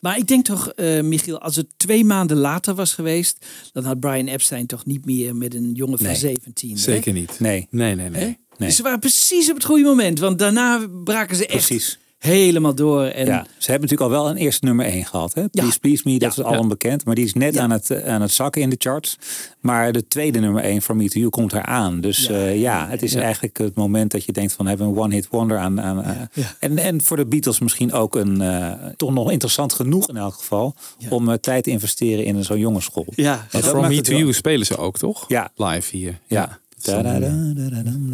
Maar ik denk toch, uh, Michiel, als het twee maanden later was geweest, dan had Brian Epstein toch niet meer met een jongen van nee, 17. Zeker niet. Nee, nee, nee. nee. Dus ze waren precies op het goede moment, want daarna braken ze echt. Precies. helemaal door. En Ja, ze hebben natuurlijk al wel een eerste nummer 1 gehad. Hè? Please Please Me, dat Ja, is al ja. bekend. Maar die is net Ja. aan, het, eh, aan het zakken in de charts. Maar de tweede nummer 1, From Me To You, komt eraan. Dus Ja. ja, ja het is Ja. eigenlijk het moment dat je denkt van... hebben we een one-hit wonder aan... aan eh, En, en voor de Beatles misschien ook een... eh, toch nog interessant genoeg in elk geval... om eh, tijd te investeren in zo'n jongensschool. Ja, En dat From Me To wel- You spelen ze ook, toch? Ja. Live hier. Ja.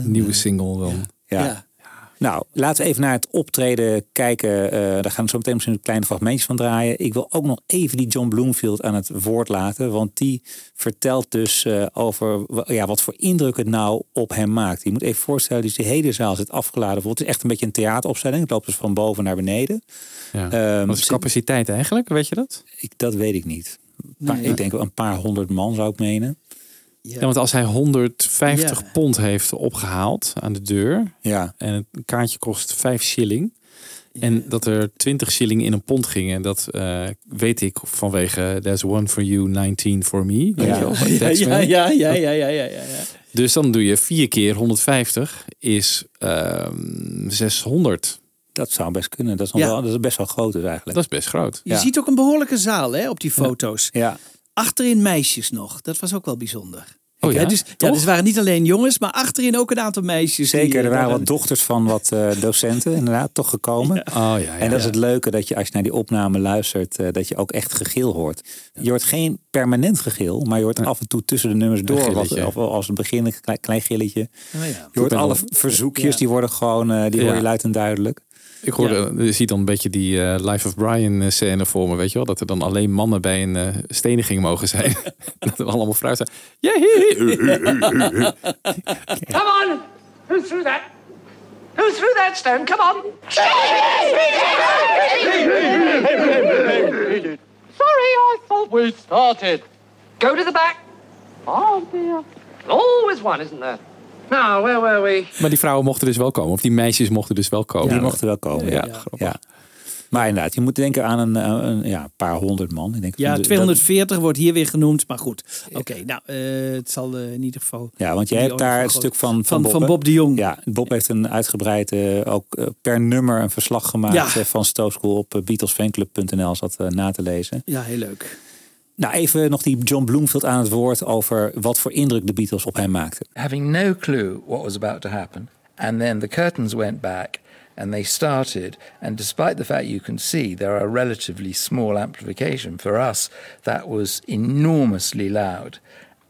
Nieuwe single dan. Ja. Nou, laten we even naar het optreden kijken. Daar gaan we zo meteen misschien kleine fragmentjes van draaien. Ik wil ook nog even die John Bloomfield aan het woord laten. Want die vertelt dus over ja, wat voor indruk het nou op hem maakt. Je moet even voorstellen, dus die hele zaal zit afgeladen. Het is echt een beetje een theateropstelling. Het loopt dus van boven naar beneden. Ja. Wat is capaciteit eigenlijk? Weet je dat? Ik, dat weet ik niet. Ik denk wel een paar honderd man zou ik menen. Ja, want als hij 150 Ja. pond heeft opgehaald aan de deur. Ja, En het kaartje kost 5 shilling. En dat er 20 shilling in een pond gingen. Dat eh, weet ik vanwege There's one for you, 19 for me. Weet Ja. je ja, ja, ja, ja, ja, ja, ja, ja. Dus dan doe je 4 keer 150 is ehm 600. dat zou best kunnen. Dat is, wel, dat is best wel groot dus eigenlijk. Dat is best groot. Je Ja. ziet ook een behoorlijke zaal hè, op die foto's. Ja, Achterin meisjes nog. Dat was ook wel bijzonder. Oh ja? Dus, ja, dus het waren niet alleen jongens, maar achterin ook een aantal meisjes. Zeker, die, er eh, waren wat dochters van wat eh, docenten inderdaad toch gekomen. Oh ja, ja. En dat is het leuke dat je als je naar die opname luistert, eh, dat je ook echt gegil hoort. Je hoort geen permanent gegil, maar je hoort af en toe tussen de nummers door. Wat, of als het begin een klein, klein gilletje. Oh, ja. Je hoort alle verzoekjes, Ja. die worden gewoon, eh, die hoor je luid en duidelijk. Ik hoorde, je ziet dan een beetje die eh, Life of Brian eh, scène voor me, weet je wel? Dat er dan alleen mannen bij een eh, steniging mogen zijn. dat er allemaal vrouwen zijn. Yay! Come on! Who threw that? Who threw that stone? Come on! Sorry, I thought we started. Go to the back. Oh dear. Always one, isn't there? Now, where were we? Maar die vrouwen mochten dus wel komen. Of die meisjes mochten dus wel komen. Die mochten wel komen. Ja, Ja, ja. grappig. Maar inderdaad, je moet denken aan een, eh, een ja, paar honderd man. Ik denk Ja, dat- 240 wordt hier weer genoemd, maar goed. Oké, nou, eh, het zal eh, in ieder geval... Ja, want jij die hebt daar het van stuk van, Van, Bob, van? Bob de Jong. Ja, Bob heeft een uitgebreid, ook per nummer een verslag gemaakt Ja. van Stowe School op beatlesfanclub.nl is dat eh, na te lezen. Ja, heel leuk. Nou, even nog die John Bloomfield aan het woord over wat voor indruk de Beatles op hem maakten. having no clue what was about to happen. And then the curtains went back and they started. And despite the fact you can see there are relatively small amplification, for us, that was enormously loud.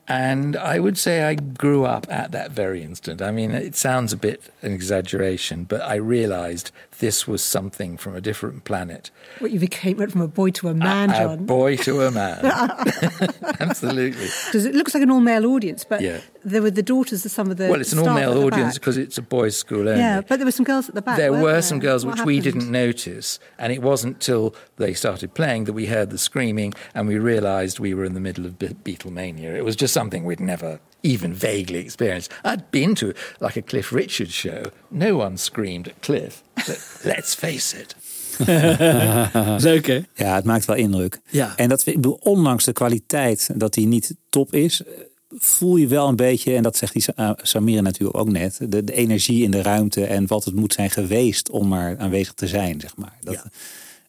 And I would say I grew up at that very instant. I mean, it sounds a bit an exaggeration, but I realized this was something from a different planet. What you became went from a boy to a man, a John. boy to a man. Absolutely. Because it looks like an all-male audience, but Yeah. there were the daughters of some of the. Well, it's an all male audience because it's a boys' school only. Yeah, but there were some girls at the back. there weren't there? some girls What which we didn't notice, and it wasn't till they started playing that we heard the screaming and we realised we were in the middle of Be- Beatlemania. It was just something we'd never even vaguely experienced. I'd been to like a Cliff Richards show. No one screamed at Cliff. But let's face it. Hè? Ja, het maakt wel indruk. Ja. En dat, ik bedoel, ondanks de kwaliteit dat hij niet top is, voel je wel een beetje, en dat zegt die eh, Samira natuurlijk ook net, de, de energie in de ruimte en wat het moet zijn geweest om maar aanwezig te zijn, zeg maar. Dat,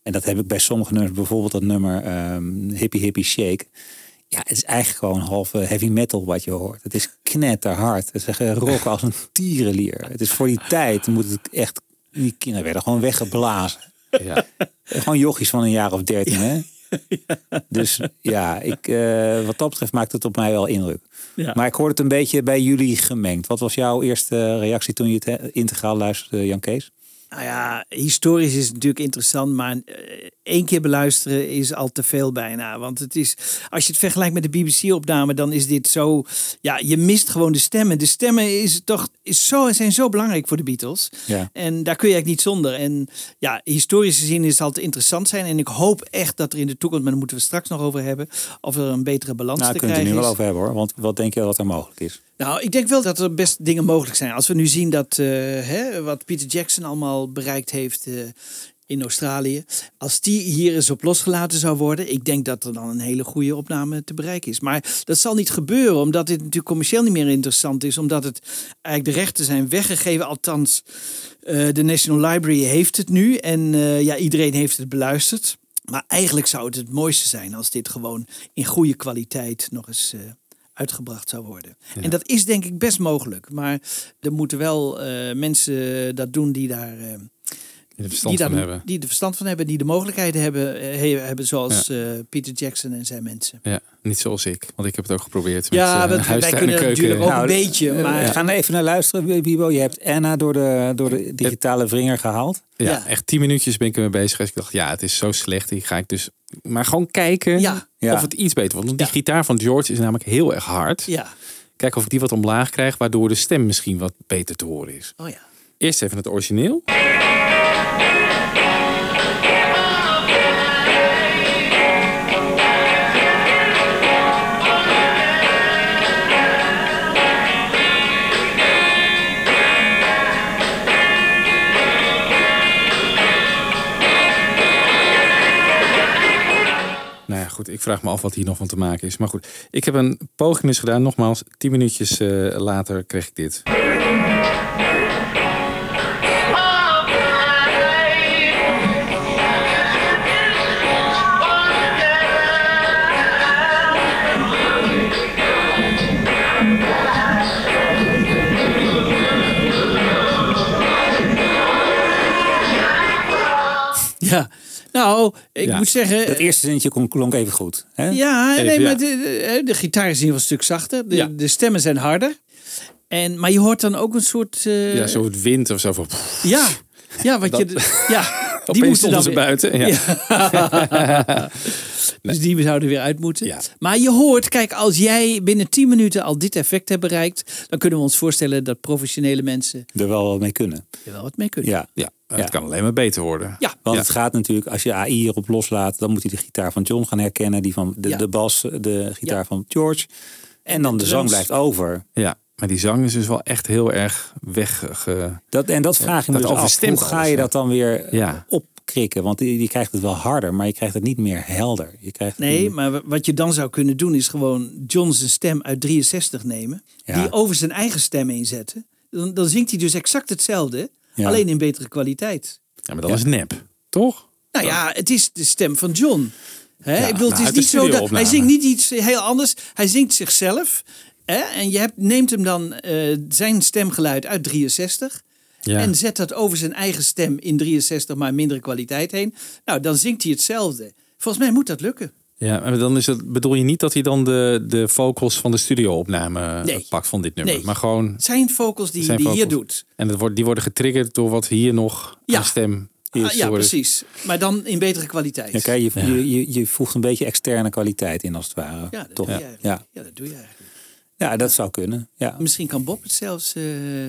En dat heb ik bij sommige nummers, bijvoorbeeld dat nummer ehm, Hippie Hippie Shake. Ja, het is eigenlijk gewoon half eh, heavy metal wat je hoort. Het is knetterhard. Het is echt rock als een tierenlier. Het is voor die tijd moet het echt, die kinderen werden gewoon weggeblazen. Ja. Gewoon jochies van een jaar of dertien, hè? Dus ja, ik, eh, wat dat betreft maakt het op mij wel indruk. Ja. Maar ik hoorde het een beetje bij jullie gemengd. Wat was jouw eerste reactie toen je het eh, integraal luisterde, Jan Kees? Nou ja, historisch is natuurlijk interessant, maar eh, één keer beluisteren is al te veel bijna. Want het is, als je het vergelijkt met de BBC-opname, dan is dit zo. Ja, je mist gewoon de stemmen. De stemmen is toch, is zo, zijn zo belangrijk voor de Beatles. Ja. En daar kun je eigenlijk niet zonder. En ja, historisch gezien is het altijd interessant zijn. En ik hoop echt dat er in de toekomst, maar daar moeten we straks nog over hebben, of er een betere balans Nou, te kunt u krijgen nu wel is. over hebben hoor. Want wat denk je dat er mogelijk is? Nou, ik denk wel dat er best dingen mogelijk zijn. Als we nu zien dat eh, hè, wat Peter Jackson allemaal bereikt heeft. eh, in Australië. Als die hier eens op losgelaten zou worden, ik denk dat er dan een hele goede opname te bereiken is. Maar dat zal niet gebeuren, omdat dit natuurlijk commercieel niet meer interessant is. Omdat het eigenlijk de rechten zijn weggegeven. Althans, eh, de National Library heeft het nu. En eh, ja, iedereen heeft het beluisterd. Maar eigenlijk zou het het mooiste zijn als dit gewoon in goede kwaliteit nog eens eh, uitgebracht zou worden. En dat is denk ik best mogelijk. Maar er moeten wel mensen dat doen die daar. Die er verstand daar van de- hebben. Die er verstand van hebben, die de mogelijkheden hebben, eh, he- hebben zoals eh, Peter Jackson en zijn mensen. Ja, niet zoals ik, want ik heb het ook geprobeerd. Met, Ja, eh, want wij kunnen natuurlijk ook Nou, een beetje, eh, maar... We gaan even naar luisteren, Bibo. Je hebt Anna door de, door de digitale vringer gehaald. Ja, Ja. echt tien minuutjes ben ik ermee bezig. geweest. Ik dacht, ja, het is zo slecht. Ik ga ik dus maar gewoon kijken Ja. Ja. of het iets beter wordt. Want die gitaar van George is namelijk heel erg hard. Ja. Kijken of ik die wat omlaag krijg, waardoor de stem misschien wat beter te horen is. Oh ja. Eerst even het origineel. Goed, ik vraag me af wat hier nog van te maken is. Maar goed, ik heb een poging dus gedaan. Nogmaals, tien minuutjes eh, later kreeg ik dit. Ja, nou, ik Ja. moet zeggen... Het eerste zinnetje klonk, klonk even goed. Hè? Ja, Even, nee, ja. maar de, de, de gitaar is in ieder geval een stuk zachter. De, Ja. de stemmen zijn harder. En, maar je hoort dan ook een soort... eh, ja, zo'n wind of zo. Van, Ja, ja, wat je... Dat- Ja, die moeten dan ze buiten. Ja. Dus die zouden weer uit moeten. Ja. Maar je hoort, kijk, als jij binnen 10 minuten al dit effect hebt bereikt, dan kunnen we ons voorstellen dat professionele mensen Er wel wat mee kunnen. er wel wat mee kunnen. Ja. Ja, het Ja. kan alleen maar beter worden. Ja. Want Ja. het gaat natuurlijk, als je AI hierop loslaat, dan moet hij de gitaar van John gaan herkennen, die van de, Ja. de bas, de gitaar Ja. van George. En dan de de zang blijft over. Ja, maar die zang is dus wel echt heel erg weg. Dat, en dat vraag je me dat dus af. Hoe ga je dat dan weer Ja. Opkrikken? Want die, die krijgt het wel harder, maar je krijgt het niet meer helder. Je krijgt Nee, niet- maar wat je dan zou kunnen doen is gewoon John zijn stem uit 63 nemen, Ja. die over zijn eigen stem inzetten. Dan, dan zingt hij dus exact hetzelfde, Ja. alleen in betere kwaliteit. Ja, maar dat is nep, toch? Nou ja, het is de stem van John. Hè? Ja, ik bedoel, nou, het is de niet zo dat hij zingt niet iets heel anders. Hij zingt zichzelf. Hè? En je hebt, neemt hem dan eh, zijn stemgeluid uit 63 Ja. en zet dat over zijn eigen stem in 63, maar mindere kwaliteit heen. Nou, dan zingt hij hetzelfde. Volgens mij moet dat lukken. Ja, maar dan is het, bedoel je niet dat hij dan de, de vocals van de studio-opname Nee. pakt van dit nummer. Nee. Maar gewoon. Zijn vocals die, zijn die hier doet. En dat wordt, die worden getriggerd door wat hier nog Ja. aan stem Ah, is. ja, precies. Maar dan in betere kwaliteit. Ja, kijk, je, je, je, je voegt een beetje externe kwaliteit in als het ware. Ja, dat Toch? doe je Ja. Ja. Ja, dat doe je eigenlijk. Ja, dat zou kunnen. Ja. Misschien kan Bob het zelfs, eh,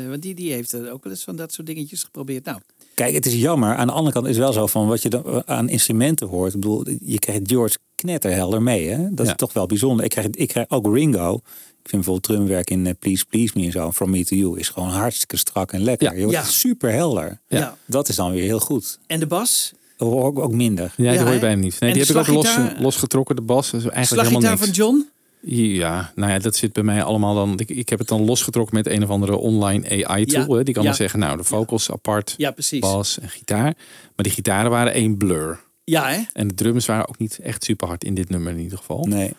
want die, die heeft er ook wel eens van dat soort dingetjes geprobeerd. Nou, Kijk, het is jammer. Aan de andere kant is het wel zo van wat je dan aan instrumenten hoort. Ik bedoel, je krijgt George knetterhelder mee. Hè? Dat Ja. is toch wel bijzonder. Ik krijg, ik krijg ook Ringo. Ik vind bijvoorbeeld drumwerk in eh, Please Please Me en zo. From Me To You is gewoon hartstikke strak en lekker. Ja. Je wordt Ja. super helder. Ja. Dat is dan weer heel goed. en de bas? Ik ook minder. Ja, die Ja, hoor je hè? bijna niet. Nee, En die heb ik ook los, losgetrokken, de bas. Dat is eigenlijk helemaal niks. van John? Ja, nou ja, dat zit bij mij allemaal dan. Ik, ik heb het dan losgetrokken met een of andere online AI-tool. Ja, hè. Die kan ja. dan zeggen, nou, de vocals apart, Ja, precies. bas en gitaar. Maar die gitaren waren één blur. Ja, hè? En de drums waren ook niet echt super hard in dit nummer in ieder geval. Nee.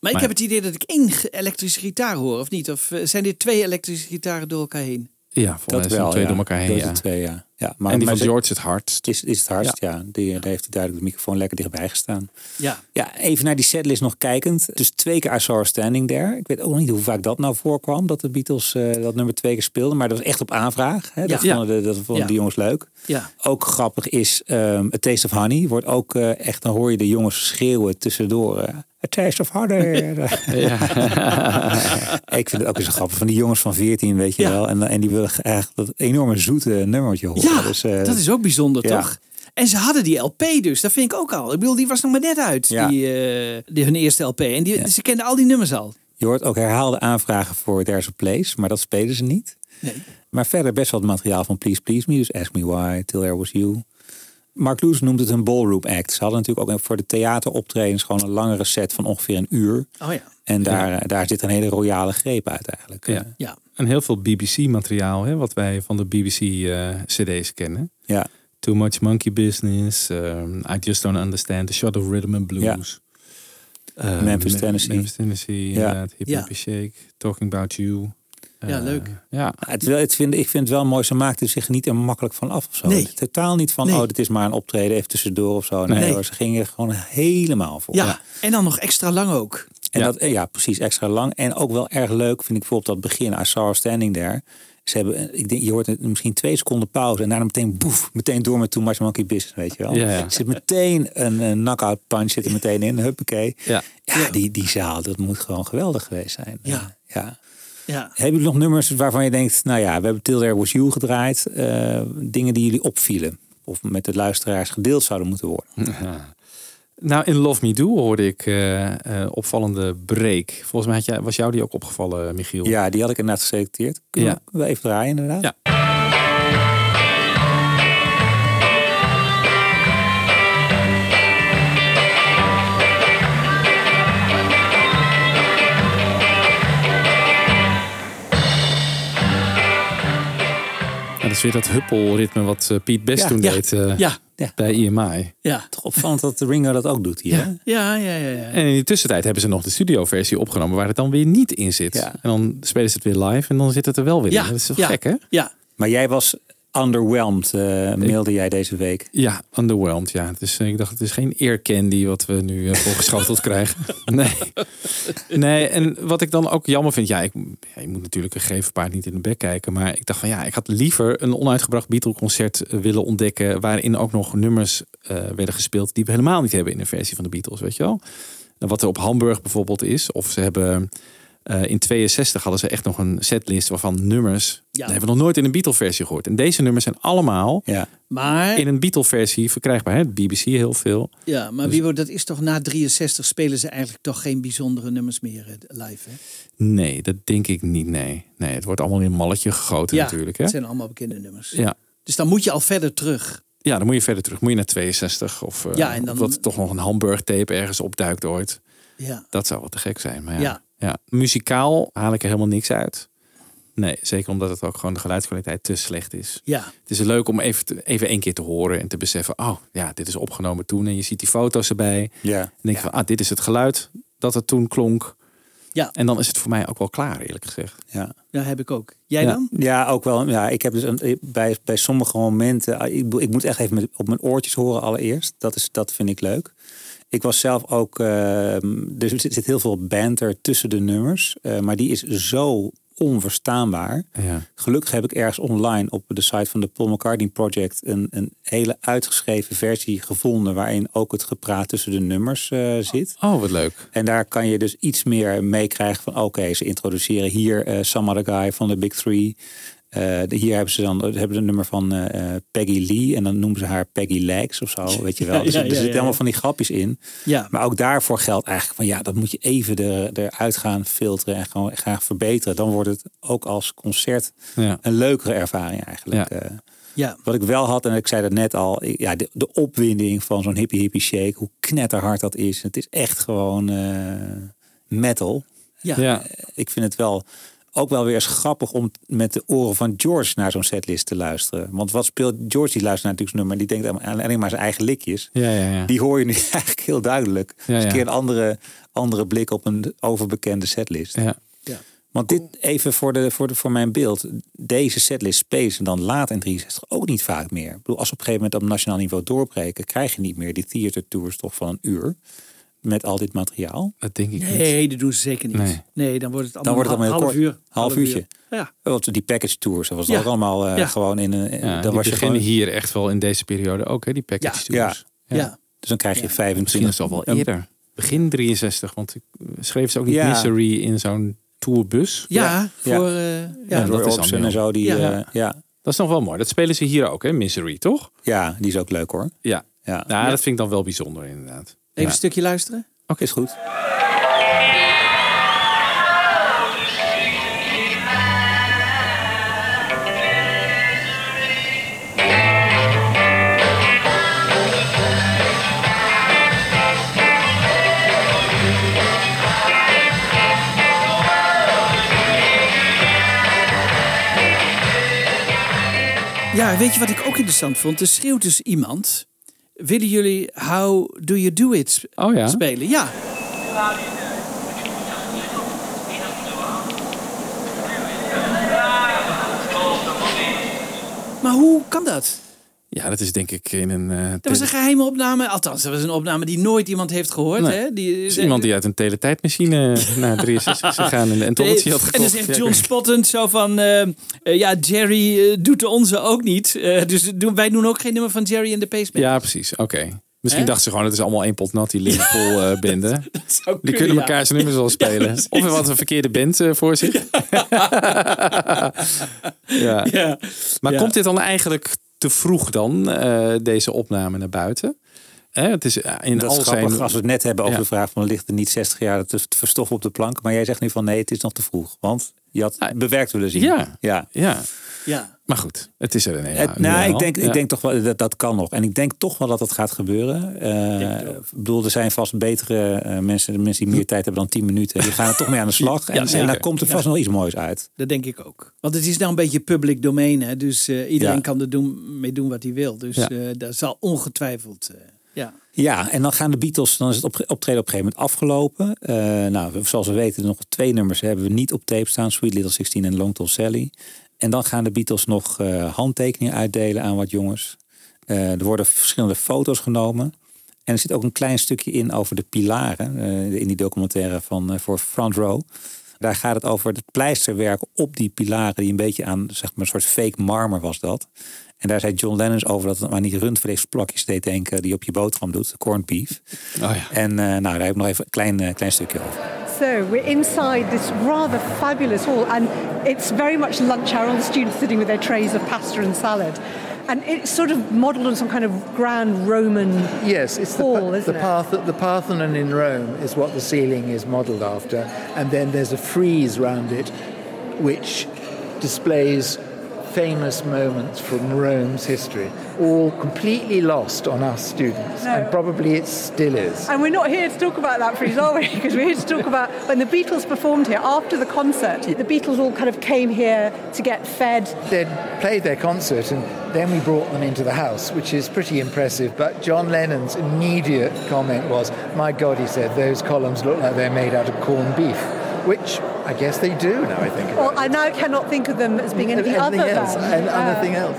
Maar ik heb het idee dat ik één elektrische gitaar hoor, of niet? Of eh, zijn dit twee elektrische gitaren door elkaar heen? Ja, volgens mij twee ja. door elkaar heen. Dat Ja. twee, ja. Ja maar, en die maar van George het hardst. is, is het hardst, ja. Die, daar heeft hij duidelijk de microfoon lekker dichtbij gestaan. Ja. Ja, even naar die setlist nog kijkend. Dus twee keer I Saw Her Standing There. Ik weet ook niet hoe vaak dat nou voorkwam. Dat de Beatles eh, dat nummer twee keer speelden. Maar dat was echt op aanvraag. Hè? Dat Ja. vonden, de, dat vonden de jongens leuk. Ja. Ook grappig is A Taste of Honey. Wordt ook eh, echt, dan hoor je de jongens schreeuwen tussendoor. Eh, A Taste of Honey. ik vind het ook eens grappig. Van die jongens van 14, weet je Ja. wel. En, en die willen eigenlijk dat enorme zoete nummertje horen. Ja, Dus, eh, dat is ook bijzonder, ja. toch? En ze hadden die LP dus, dat vind ik ook al. Ik bedoel, die was nog maar net uit, Ja. die, eh, die, hun eerste LP. En die, ze kenden al die nummers al. Je hoort ook herhaalde aanvragen voor There's a Place. Maar dat spelen ze niet. Nee. Maar verder best wel het materiaal van Please Please Me. Dus Ask Me Why, Till There Was You. Mark Loes noemt het een ballroom act. Ze hadden natuurlijk ook voor de theateroptredens gewoon een langere set van ongeveer een uur. Oh ja. En daar, daar zit een hele royale greep uit eigenlijk. Ja. Ja. En heel veel BBC-materiaal, hè, wat wij van de BBC-CD's kennen. Ja. Too Much Monkey Business, um, I Just Don't Understand, The Shot of Rhythm and Blues. Uh, Memphis, Me- Tennessee. Memphis, Tennessee, Ja. inderdaad. Hip Ja. Shake, Talking About You. Ja, Eh, leuk. Ja, Het, het vind, ik vind het wel mooi, ze maakten zich niet er makkelijk van af of zo. Nee. Totaal niet van, Nee. oh, dit is maar een optreden even tussendoor of zo. Nee, Nee. hoor, ze gingen er gewoon helemaal voor. Ja. En dan nog extra lang ook. En Ja. Dat, ja, precies, extra lang. En ook wel erg leuk vind ik bijvoorbeeld dat begin, I saw her standing there. Ze hebben, ik denk, je hoort het misschien twee seconden pauze en daarna meteen boef, meteen door met Too Much Monkey Business, weet je wel. Ja, ja. Er zit meteen een, een knockout punch zit er meteen in, huppakee. ja. Ja, Die, die zaal, dat moet gewoon geweldig geweest zijn. Ja. ja. Ja. Hebben jullie nog nummers waarvan je denkt, nou ja, we hebben Till There Was You gedraaid. eh, dingen die jullie opvielen of met de luisteraars gedeeld zouden moeten worden? Nou, in Love Me Do hoorde ik eh, eh, opvallende break. Volgens mij had jij, was jou die ook opgevallen, Michiel? Ja, die had ik inderdaad geselecteerd. Kunnen Ja. we even draaien inderdaad? Ja. Is weer dat huppelritme wat eh, Piet Best Ja, toen ja, deed eh, Ja. bij IMI. Ja. Toch opvallend dat de Ringo dat ook doet hier. hè? Ja. Ja, ja, ja, ja. En in de tussentijd hebben ze nog de studioversie opgenomen waar het dan weer niet in zit. Ja. En dan spelen ze het weer live en dan zit het er wel weer Ja, in. Dat is toch ja. gek, hè? Ja. Maar jij was underwhelmed, eh, mailde jij deze week. Ja, underwhelmed. Ja. Dus ik dacht, het is geen ear candy wat we nu eh, voorgeschoteld krijgen. Nee. Nee, en wat ik dan ook jammer vind, ja, ik, ja, je moet natuurlijk een gegeven paard niet in de bek kijken. Maar ik dacht van ja, ik had liever een onuitgebracht Beatle-concert willen ontdekken. Waarin ook nog nummers werden gespeeld die we helemaal niet hebben in de versie van de Beatles, weet je wel. En Wat er op Hamburg bijvoorbeeld is, of ze hebben. Eh, in 62 hadden ze echt nog een setlist waarvan nummers. Die hebben we nog nooit in een Beatle-versie gehoord. En deze nummers zijn allemaal Ja. Maar, in een Beatle-versie verkrijgbaar. Hè? BBC heel veel. ja, maar Dus- Wiebo, dat is toch na 63 spelen ze eigenlijk toch geen bijzondere nummers meer eh, live, hè? Nee, dat denk ik niet. Nee, nee het wordt allemaal in een malletje gegoten ja, natuurlijk. Hè? het zijn allemaal bekende nummers. Ja. Dus dan moet je al verder terug. ja, dan moet je verder terug. Moet je naar 62 of, eh, Ja, en dan- dat toch nog een Hamburg-tape ergens opduikt ooit. Ja. Dat zou wel te gek zijn. Maar ja, Ja. Ja. muzikaal haal ik er helemaal niks uit. Nee, zeker omdat het ook gewoon de geluidskwaliteit te slecht is. Ja. Het is leuk om even, te- even één keer te horen en te beseffen... oh, ja, dit is opgenomen toen. En je ziet die foto's erbij. Ja. En denk je van, ah, dit is het geluid dat het toen klonk. Ja. En dan is het voor mij ook wel klaar, eerlijk gezegd. Ja. Ja, heb ik ook. Jij Ja. dan? Ja, ook wel. Ja, ik heb dus een, bij, bij sommige momenten. ah, Ik, ik moet echt even met, op mijn oortjes horen allereerst. Dat, is, dat vind ik leuk. Ik was zelf ook. eh, er zit heel veel banter tussen de nummers. eh, maar die is zo onverstaanbaar. Ja. Gelukkig heb ik ergens online op de site van de Paul McCartney Project een, een hele uitgeschreven versie gevonden. waarin ook het gepraat tussen de nummers eh, zit. Oh, wat leuk. En daar kan je dus iets meer meekrijgen van oké, ze introduceren hier eh Some Other Guy van de Big Three. Eh, hier hebben ze dan hebben een nummer van eh, eh, Peggy Lee en dan noemen ze haar Peggy Legs of zo, weet je wel. Ja, dus ja, er ja, zitten ja, allemaal ja. van die grapjes in. Ja. Maar ook daarvoor geldt eigenlijk van ja, dat moet je even er, eruit gaan filteren en gewoon gaan verbeteren. Dan wordt het ook als concert Ja. een leukere ervaring eigenlijk. Ja. Eh, Ja. wat ik wel had, en ik zei dat net al, ik- ja, de, de opwinding van zo'n hippie hippie shake, hoe knetterhard dat is. Het is echt gewoon eh, metal. Ja. Ja. Ik vind het wel ook wel weer eens grappig om met de oren van George naar zo'n setlist te luisteren. Want wat speelt George? Die luistert naar natuurlijk nummer, die denkt aan- alleen maar zijn eigen likjes. Ja, ja, ja. Die hoor je nu eigenlijk heel duidelijk. Ja, Dus een keer een andere, andere blik op een overbekende setlist. Ja. Ja. Want dit even voor, de, voor, de, voor mijn beeld. Deze setlist spelen ze dan laat in 63 ook niet vaak meer. Ik bedoel, als ze op een gegeven moment op nationaal niveau doorbreken, krijg je niet meer die theater tours toch van een uur. Met al dit materiaal. Dat denk ik niet. Nee, dat doen ze zeker niet. Nee, Nee. dan wordt het Dan allemaal, wordt het allemaal een heel half kort. uur. Half uurtje. Ja. Want die package tours, dat was Ja. ook allemaal eh, Ja. gewoon in een. Ja, dan die was je beginnen gewoon, hier echt wel in deze periode ook, hè, die package Ja. tours. Ja. Dus dan krijg je Ja. 25. Misschien is al wel eerder. Begin 63, want ik eh, schreef ze ook niet Ja. Misery in zo'n tourbus. Ja, Ja. voor... eh, Ja, ja. door dat is en zo. Die, ja. Dat is nog wel mooi. Dat spelen ze hier ook, hè, Misery, toch? ja, die is ook leuk hoor. Ja. Ja, Nou, dat vind ik dan wel bijzonder, inderdaad. Even een stukje luisteren? Oké, is goed. Ja, weet je wat ik ook interessant vond? Er schreeuwt dus iemand Willen jullie How Do You Do It Oh ja? spelen? Ja. Maar hoe kan dat? Ja, dat is denk ik in een... eh, Dat was een geheime opname. Althans, dat was een opname die nooit iemand heeft gehoord. Nee. Hè? Die, is iemand die uit een teletijdmachine naar 63 is gegaan en de entomotie had En gekocht. dan zegt John spottend zo van... eh, eh, ja, Jerry eh, doet de onze ook niet. Eh, dus doen, wij doen ook geen nummer van Jerry en de Pacemakers. Ja, precies. Oké. Misschien dachten ze gewoon, het is allemaal één pot nat, die Liverpool eh bende. Die kunnen, kunnen ja. elkaar zijn nummers wel spelen. of wat een verkeerde band eh, voor zich. ja. Ja. Maar komt dit dan eigenlijk te vroeg dan, eh, deze opname naar buiten? Hè, het is eh, in dat al is grappig zijn... als we het net hebben over Ja. de vraag van ligt er niet 60 jaar te verstoffen op de plank. Maar jij zegt nu van nee, het is nog te vroeg. Want je had bewerkt willen zien. Ja. ja. Ja. Ja. Maar goed, het is er een Het, nou, ik denk, Ja. ik denk toch wel dat dat kan nog. En ik denk toch wel dat dat gaat gebeuren. Eh, ik bedoel, er zijn vast betere eh, mensen, de mensen die meer tijd hebben dan 10 minuten. Die gaan er toch mee aan de slag. Ja, En, en daar komt er vast Ja. nog iets moois uit. Dat denk ik ook. Want het is nou een beetje public domein. Hè? Dus eh, iedereen Ja. kan er doen, mee doen wat hij wil. Dus Ja. eh dat zal ongetwijfeld... eh, ja. Ja, en dan gaan de Beatles, dan is het op, optreden op een gegeven moment afgelopen. Eh, nou, zoals we weten, nog twee nummers hebben we niet op tape staan: Sweet Little 16 en Long Tall Sally. En dan gaan de Beatles nog eh, handtekeningen uitdelen aan wat jongens. Eh, er worden verschillende foto's genomen. En er zit ook een klein stukje in over de pilaren. eh, in die documentaire van voor Front Row. Daar gaat het over het pleisterwerk op die pilaren. Die een beetje aan, zeg maar, een soort fake marmer was dat. En daar zei John Lennon over dat het aan die rundvleesplakjes deed denken. Die je op je boterham doet. Corned beef. Oh ja. En eh, nou, daar heb ik nog even een klein, eh, klein stukje over. So we're inside this rather fabulous hall, and it's very much lunch hour. All the students sitting with their trays of pasta and salad, and it's sort of modelled on some kind of grand Roman Yes, it's the, hall, pa- isn't the, it? Parth- the Parthenon in Rome is what the ceiling is modelled after, and then there's a frieze round it, which displays famous moments from Rome's history, all completely lost on us students, No. and probably it still is. And we're not here to talk about that, Freeze, are we? Because we're here to talk about when the Beatles performed here after the concert. The Beatles all kind of came here to get fed. They'd played their concert and then we brought them into the house, which is pretty impressive. But John Lennon's immediate comment was, My God, he said, those columns look like they're made out of corned beef, which I guess they do now, I think. Well, I now cannot think of them as being anything, anything other else, than and uh, anything else.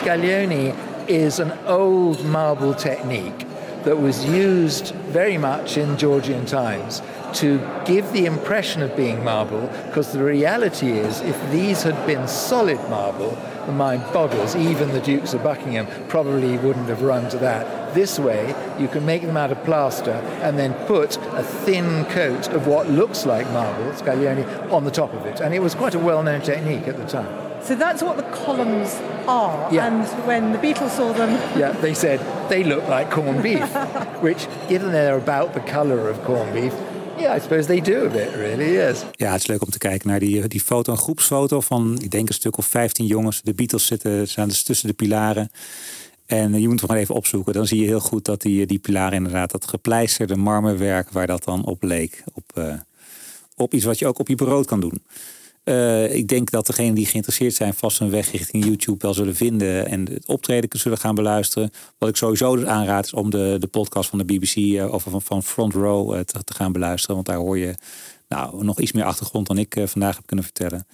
Scaglione is an old marble technique that was used very much in Georgian times to give the impression of being marble, because the reality is, if these had been solid marble, the mind boggles, even the Dukes of Buckingham probably wouldn't have run to that. This way, you can make them out of plaster and then put a thin coat of what looks like marble, Scaglione, on the top of it. And it was quite a well known technique at the time. So that's what the columns are. Yeah. And when the Beatles saw them, Yeah, they said they look like corned beef, which, given they're about the colour of corned beef, yeah, I suppose they do a bit, really, yes. Ja, het is leuk om te kijken naar die, die foto, een groepsfoto van, ik denk een stuk of 15 jongens. De Beatles zitten, staan dus tussen de pilaren. En je moet het maar even opzoeken. Dan zie je heel goed dat die, die pilaren inderdaad, dat gepleisterde marmerwerk, waar dat dan op leek. Op, eh, op iets wat je ook op je brood kan doen. Eh, ik denk dat degenen die geïnteresseerd zijn vast een weg richting YouTube wel zullen vinden en het optreden zullen gaan beluisteren. Wat ik sowieso dus aanraad is om de, de podcast van de BBC eh, of van, van Front Row eh, te, te gaan beluisteren. Want daar hoor je nou, nog iets meer achtergrond dan ik vandaag heb kunnen vertellen.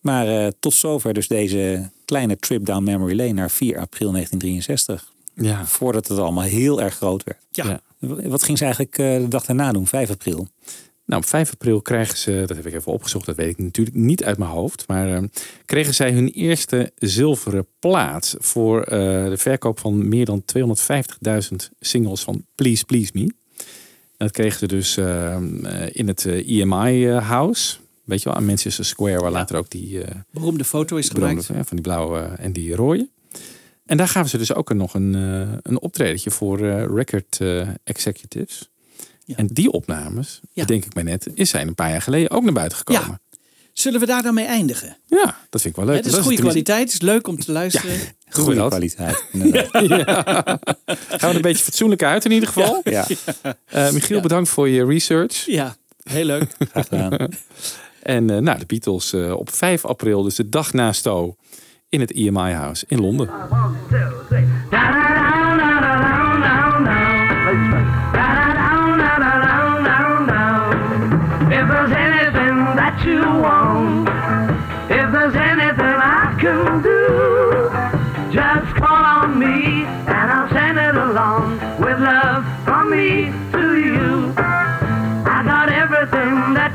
Maar tot zover dus deze kleine trip down memory lane naar 4 april 1963. Ja. Voordat het allemaal heel erg groot werd. Ja. Wat ging ze eigenlijk de dag daarna doen, 5 april? Nou, op 5 april krijgen ze, dat heb ik even opgezocht, dat weet ik natuurlijk niet uit mijn hoofd, maar eh, kregen zij hun eerste zilveren plaat voor eh, de verkoop van meer dan 250.000 singles van Please Please Me. En dat kregen ze dus eh, eh, in het EMI eh, House, weet je wel, aan Manchester Square, waar later ook die Beroemde foto is beroemde, eh, van die blauwe en die rode. En daar gaven ze dus ook nog een, een optredentje voor record eh, en die opnames, denk ik mij net, is zijn een paar jaar geleden ook naar buiten gekomen. Zullen we daar dan mee eindigen? Ja, dat vind ik wel leuk. Het is goede kwaliteit, het is leuk om te luisteren. goede kwaliteit. Gaan we er een beetje fatsoenlijk uit in ieder geval. Ja. Eh, Michiel, bedankt voor je research. Ja, heel leuk. En uh, nou, de Beatles eh, op 5 april, dus de dag na Sto, in het EMI House in Londen.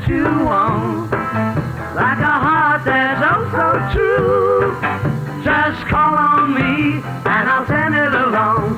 you want. Like a heart that's oh so true. Just call on me and I'll send it along.